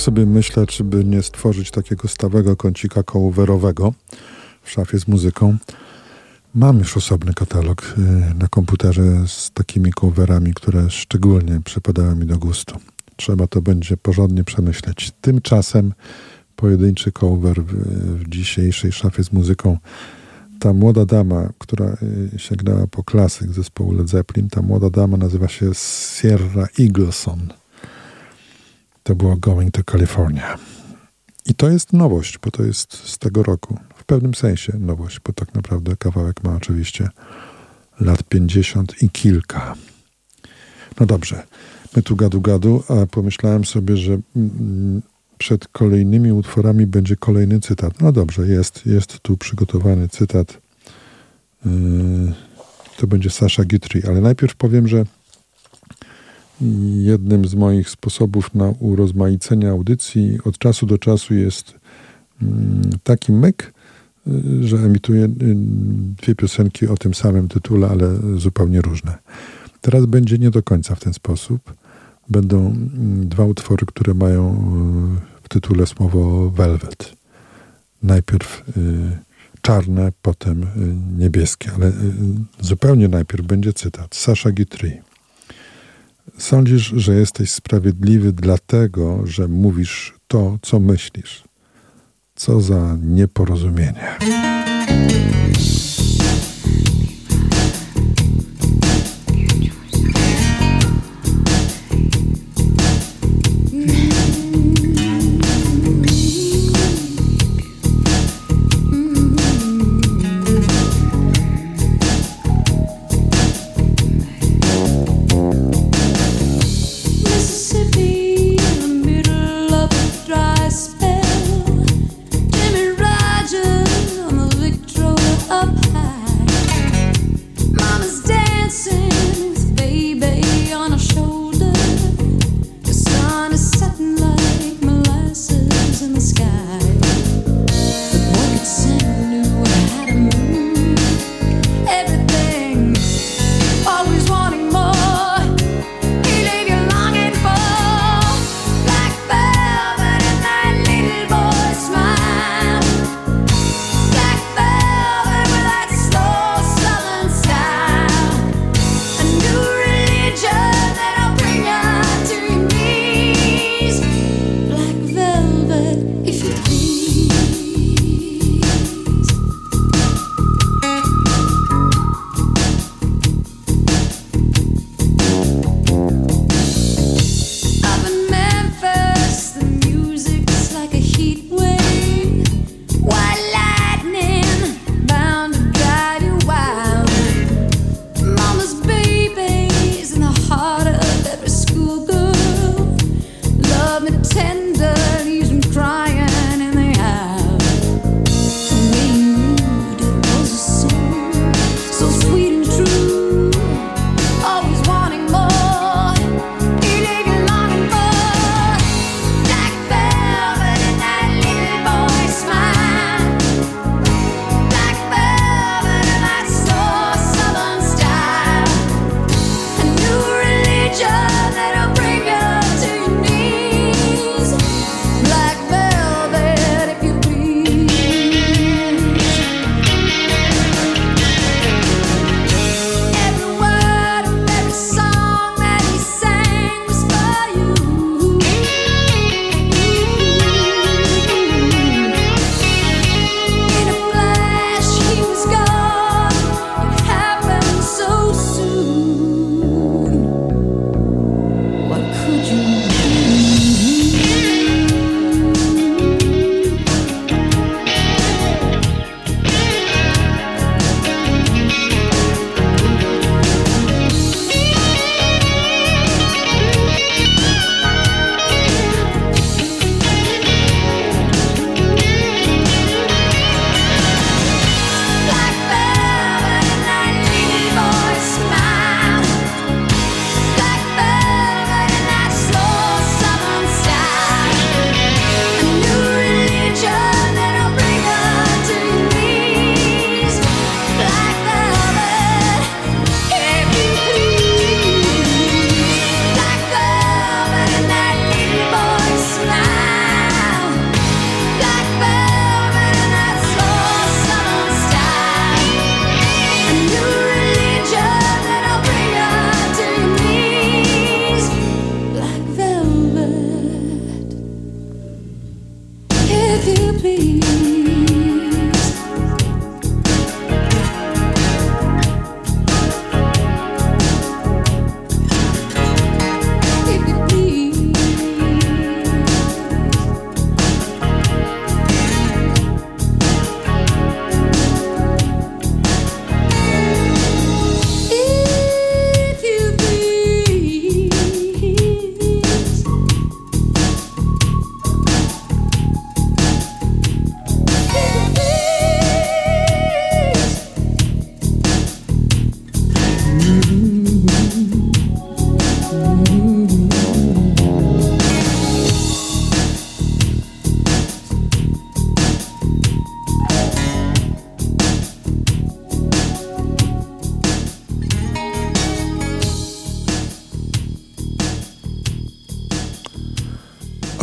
Tak sobie myślę, czy by nie stworzyć takiego stałego kącika kołowerowego w szafie z muzyką. Mam już osobny katalog y, na komputerze z takimi coverami, które szczególnie przypadały mi do gustu. Trzeba to będzie porządnie przemyśleć. Tymczasem pojedynczy cover w, w dzisiejszej szafie z muzyką ta młoda dama, która y, sięgnęła po klasyk zespołu Led Zeppelin, ta młoda dama nazywa się Sierra Eagleson. To było Going to California. I to jest nowość, bo to jest z tego roku. W pewnym sensie nowość, bo tak naprawdę kawałek ma oczywiście lat 50 i kilka. No dobrze, my tu gadu gadu, a pomyślałem sobie, że mm, przed kolejnymi utworami będzie kolejny cytat. No dobrze, jest, jest tu przygotowany cytat. Yy, to będzie Sasha Guthrie, ale najpierw powiem, że jednym z moich sposobów na urozmaicenie audycji od czasu do czasu jest mm, taki myk, y, że emituję y, dwie piosenki o tym samym tytule, ale zupełnie różne. Teraz będzie nie do końca w ten sposób. Będą mm, dwa utwory, które mają y, w tytule słowo Velvet. Najpierw czarne, potem niebieskie, ale zupełnie najpierw będzie cytat. Sasha Guthrie. Sądzisz, że jesteś sprawiedliwy dlatego, że mówisz to, co myślisz. Co za nieporozumienie.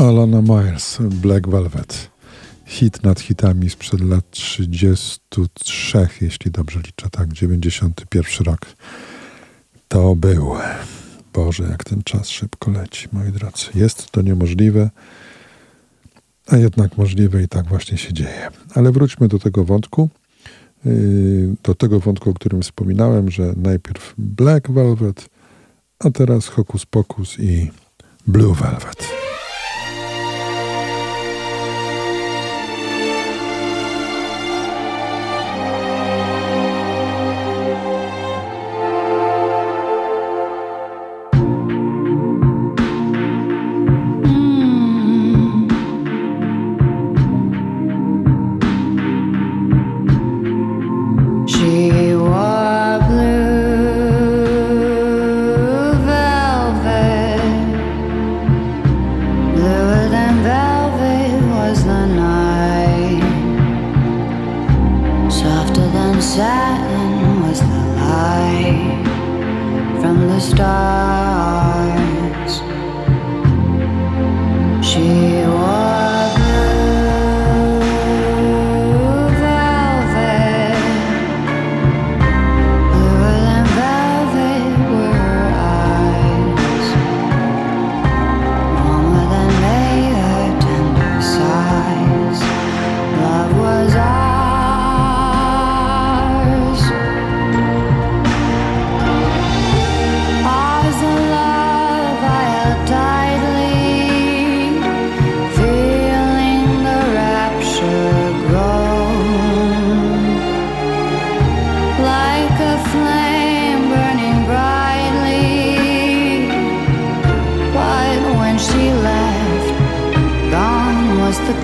Alana Myers, Black Velvet. Hit nad hitami sprzed lat 33, jeśli dobrze liczę, tak, 91 rok. To był. Boże, jak ten czas szybko leci, moi drodzy. Jest to niemożliwe, a jednak możliwe i tak właśnie się dzieje. Ale wróćmy do tego wątku, yy, do tego wątku, o którym wspominałem, że najpierw Black Velvet, a teraz Hokus Pokus i Blue Velvet.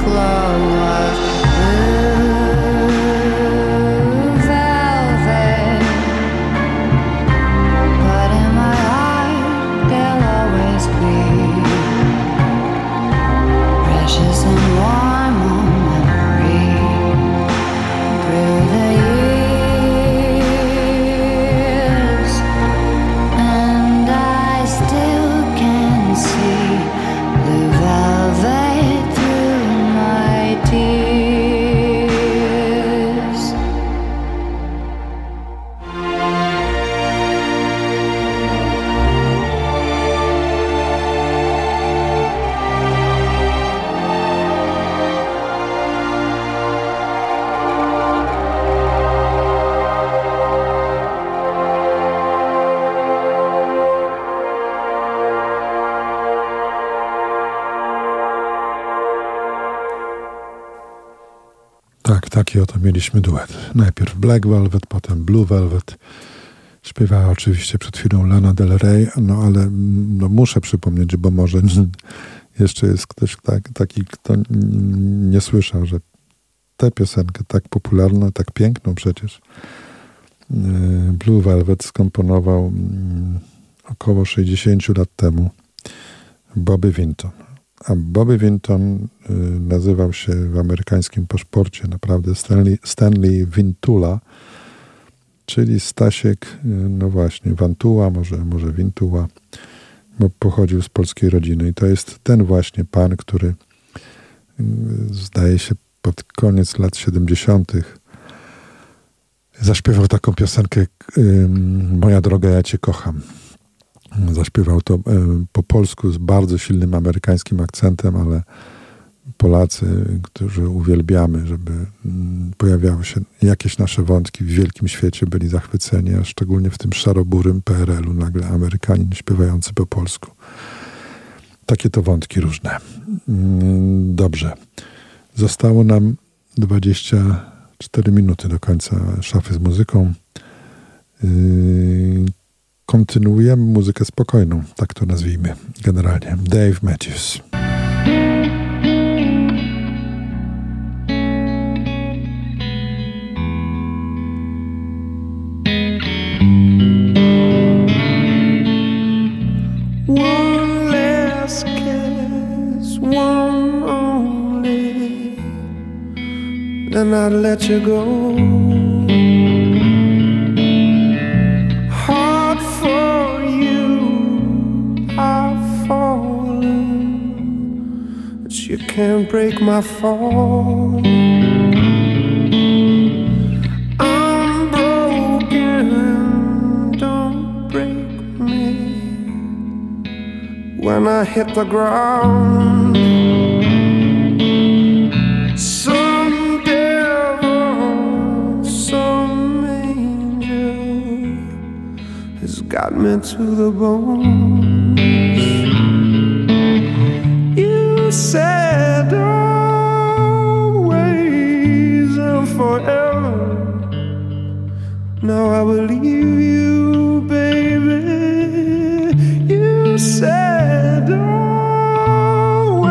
long life taki oto mieliśmy duet. Najpierw Black Velvet, potem Blue Velvet. Śpiewała oczywiście przed chwilą Lana Del Rey, no ale mm, no, muszę przypomnieć, bo może [LAUGHS] jeszcze jest ktoś tak, taki, kto nie słyszał, że tę piosenkę tak popularną, tak piękną przecież e, Blue Velvet skomponował mm, około 60 lat temu Bobby Vinton. A Bobby Vinton y, nazywał się w amerykańskim paszporcie naprawdę Stanley, Stanley Vintula, czyli Stasiek, y, no właśnie, Wantuła, może, może Vintuła, bo pochodził z polskiej rodziny. I to jest ten właśnie pan, który y, zdaje się pod koniec lat 70. zaśpiewał taką piosenkę Moja droga, ja cię kocham. Zaśpiewał to e, po polsku z bardzo silnym amerykańskim akcentem, ale Polacy, którzy uwielbiamy, żeby mm, pojawiały się jakieś nasze wątki w wielkim świecie, byli zachwyceni, a szczególnie w tym szaroburym PRL-u nagle Amerykanin śpiewający po polsku. Takie to wątki różne. Mm, dobrze. Zostało nam 24 minuty do końca szafy z muzyką. Kontynuujemy muzykę spokojną, tak to nazwijmy generalnie. Dave Matthews. One only, then I'd let you go. You can't break my fall. I'm broken, don't break me when I hit the ground. Some devil, some angel has got me to the bone. Said always and forever. Now I believe you, baby. You said always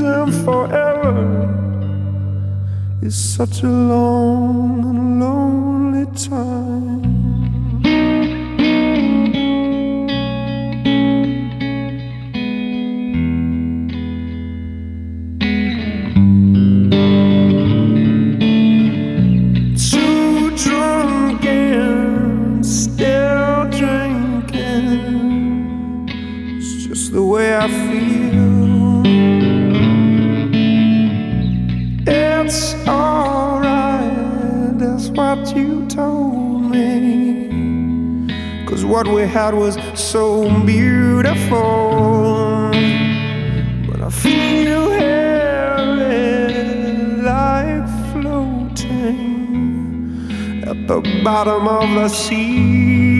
and forever. It's such a long and lonely time. Had was so beautiful. But I feel heavy like floating at the bottom of the sea.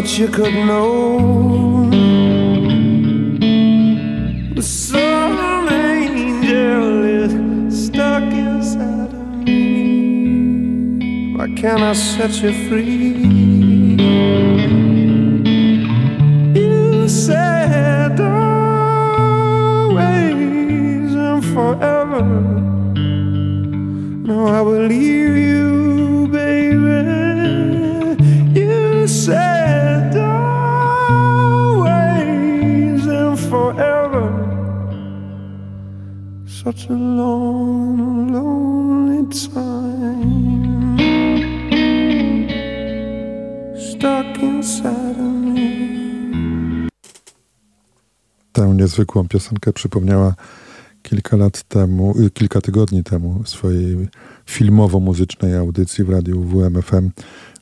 That you could know. But some angel is stuck inside of me. Why can't I set you free? Tę niezwykłą piosenkę przypomniała kilka lat temu, y, kilka tygodni temu swojej filmowo-muzycznej audycji w radiu WMFM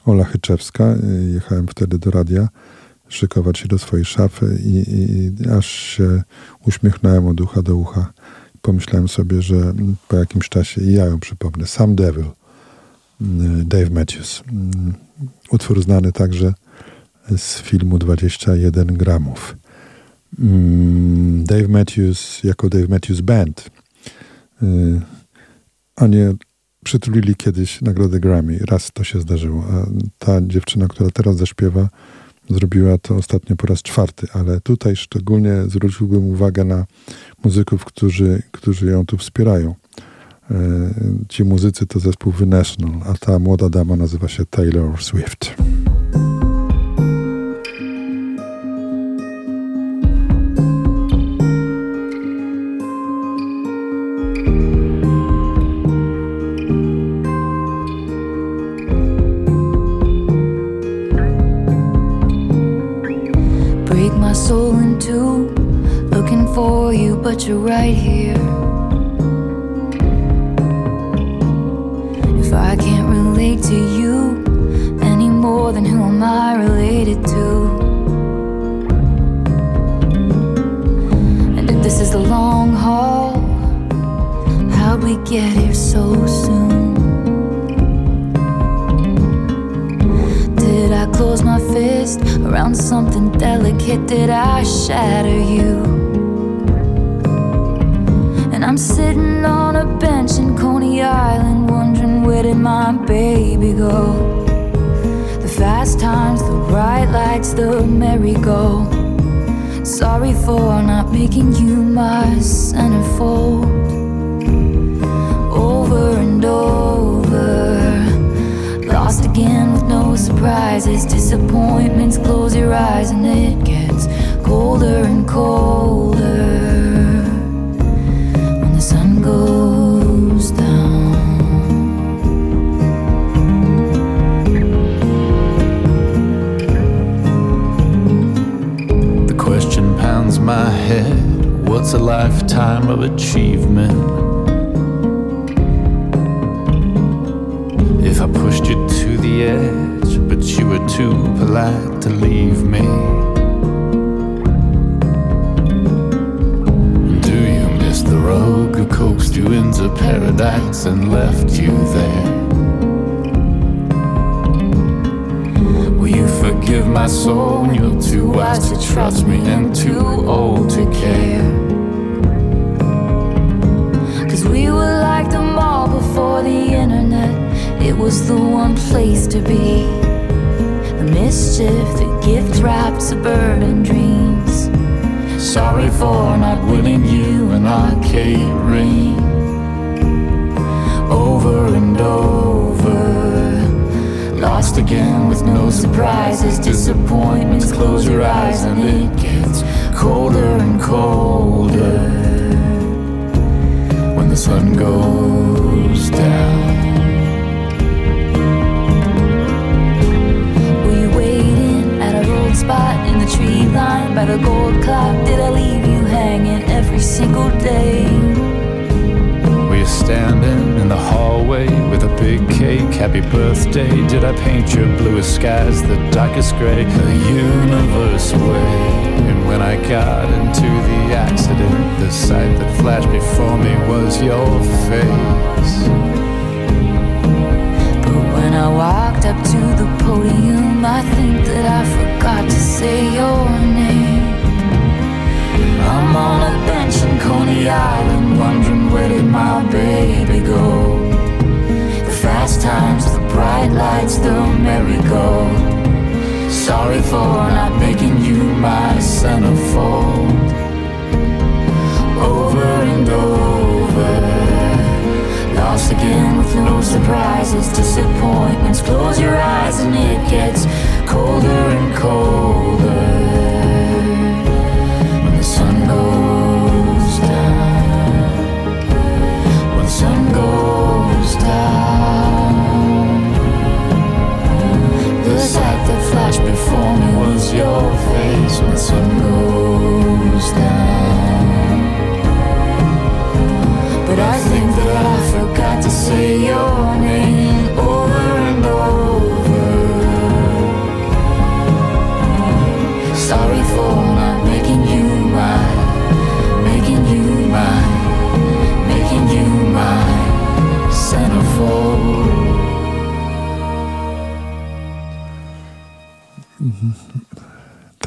Ola Chyczewska. Y, Jechałem wtedy do radia szykować się do swojej szafy i, i, i aż się uśmiechnąłem od ucha do ucha. Pomyślałem sobie, że po jakimś czasie i ja ją przypomnę. Sam Devil, mm, Dave Matthews. Mm, Utwór znany także z filmu 21 gramów. Mm, Dave Matthews jako Dave Matthews Band. Y, Oni przytulili kiedyś nagrodę Grammy. Raz to się zdarzyło. A ta dziewczyna, która teraz zaśpiewa, zrobiła to ostatnio po raz czwarty, ale tutaj szczególnie zwróciłbym uwagę na muzyków, którzy, którzy ją tu wspierają. Y, Ci muzycy to zespół The National, a ta młoda dama nazywa się Taylor Swift. picture right here.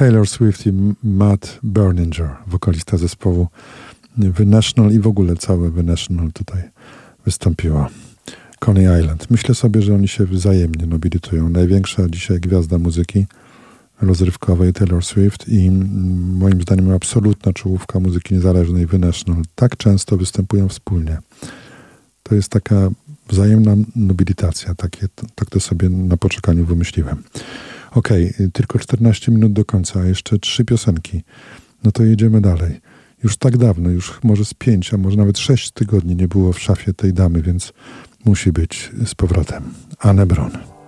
Taylor Swift i Matt Berninger, wokalista zespołu The National i w ogóle całe The National tutaj wystąpiła. Coney Island. Myślę sobie, że oni się wzajemnie nobilitują. Największa dzisiaj gwiazda muzyki rozrywkowej Taylor Swift i moim zdaniem absolutna czołówka muzyki niezależnej The National. Tak często występują wspólnie. To jest taka wzajemna nobilitacja. Takie, tak to sobie na poczekaniu wymyśliłem. Okej, okay, tylko 14 minut do końca, a jeszcze trzy piosenki. No to jedziemy dalej. Już tak dawno, już może z pięć, a może nawet sześć tygodni nie było w szafie tej damy, więc musi być z powrotem. Anne Bron.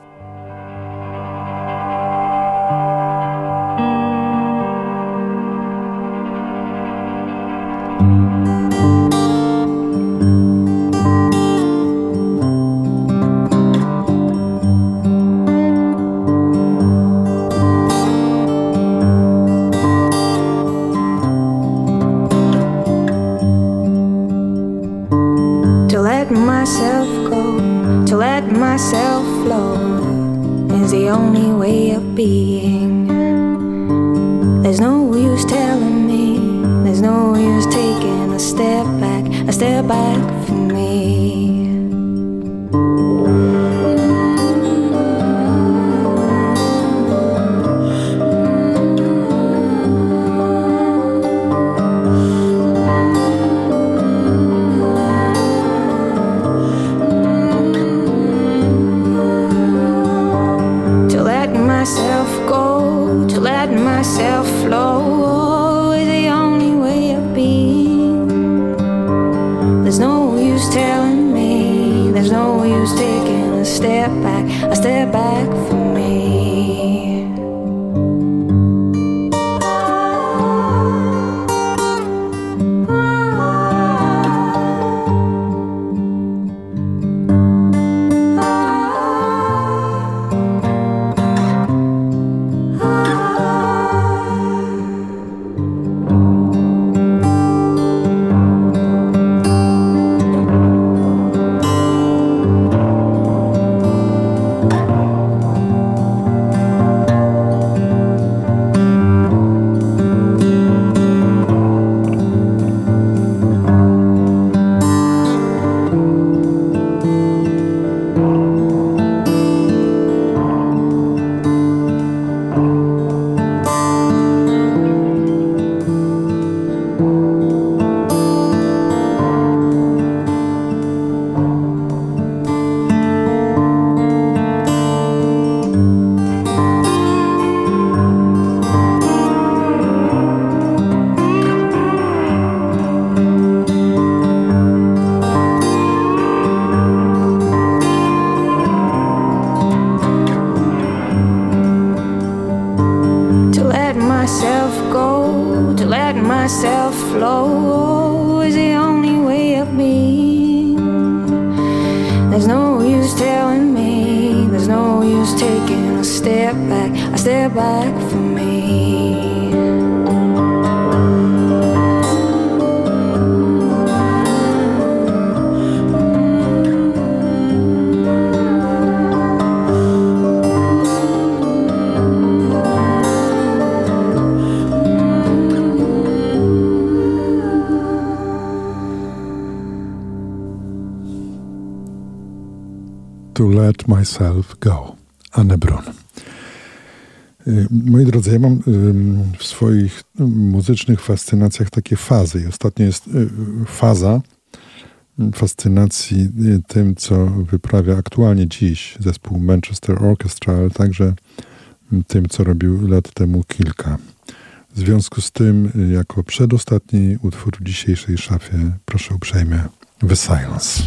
Myself Go. Anne Brun. Y, moi drodzy, ja mam w swoich muzycznych fascynacjach takie fazy. I ostatnio jest y, faza fascynacji y, tym, co wyprawia aktualnie dziś zespół Manchester Orchestra, ale także tym, co robił lat temu kilka. W związku z tym, jako przedostatni utwór w dzisiejszej szafie, proszę uprzejmie, The Silence.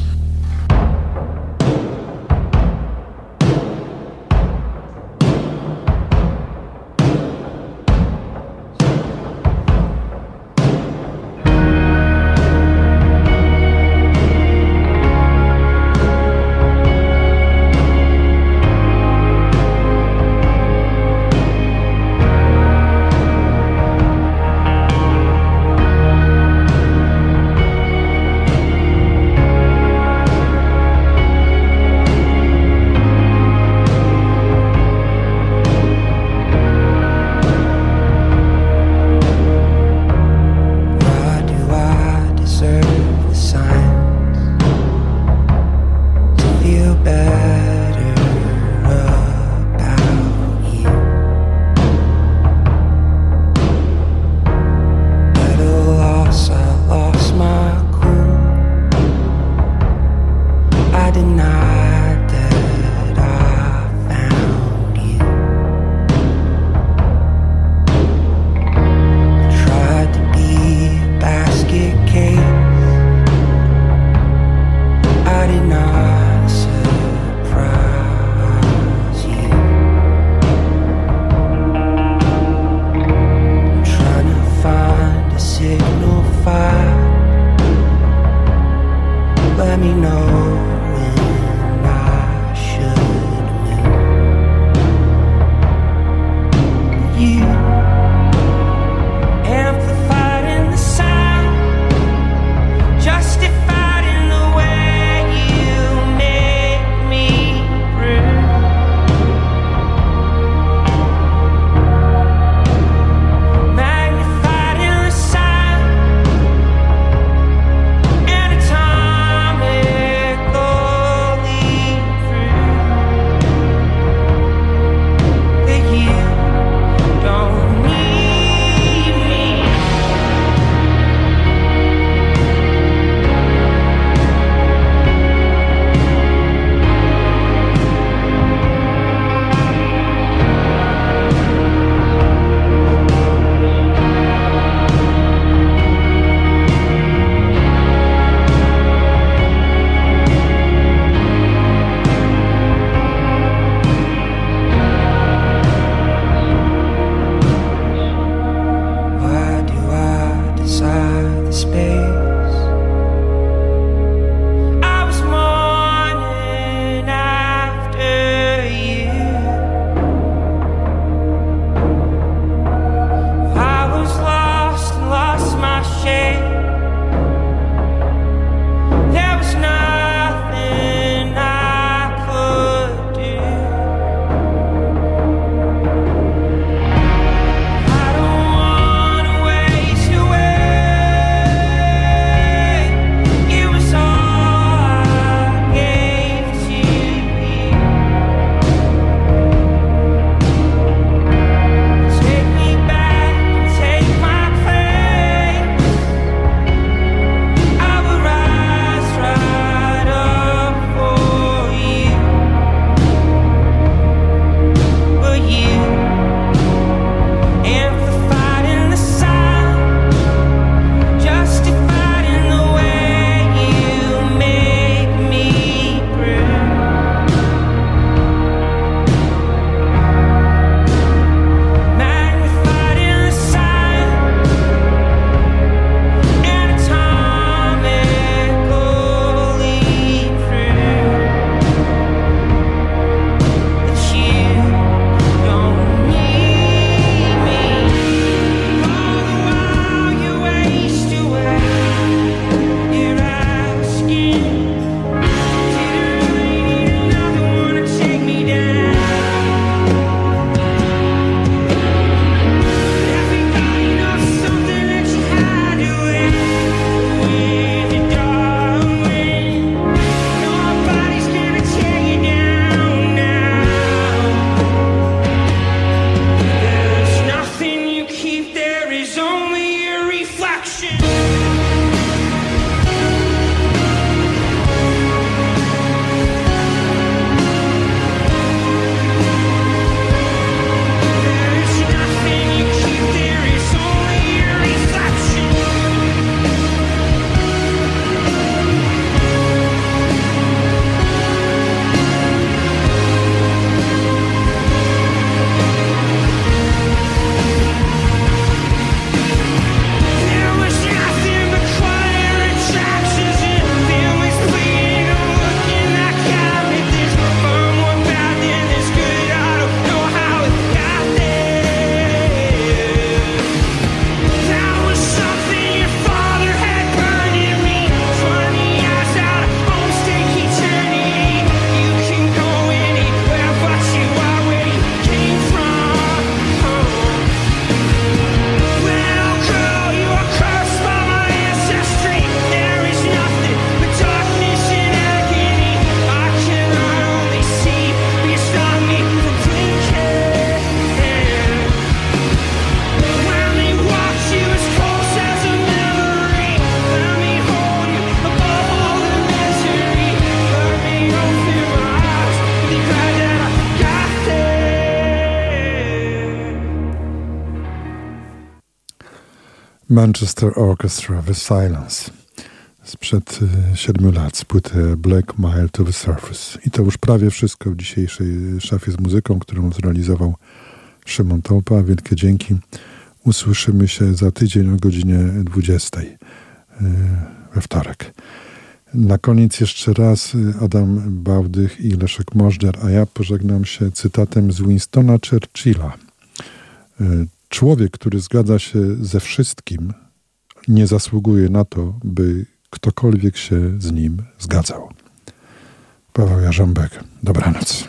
Manchester Orchestra The Silence sprzed y, siedmiu lat z płyty Black Mile to the Surface. I to już prawie wszystko w dzisiejszej szafie z muzyką, którą zrealizował Szymon Tołpa. Wielkie dzięki. Usłyszymy się za tydzień o godzinie 20 y, we wtorek. Na koniec jeszcze raz y, Adam Bałdych i Leszek Możdżer, a ja pożegnam się cytatem z Winstona Churchilla. Człowiek, który zgadza się ze wszystkim, nie zasługuje na to, by ktokolwiek się z nim zgadzał. Paweł Jarząbek, dobranoc.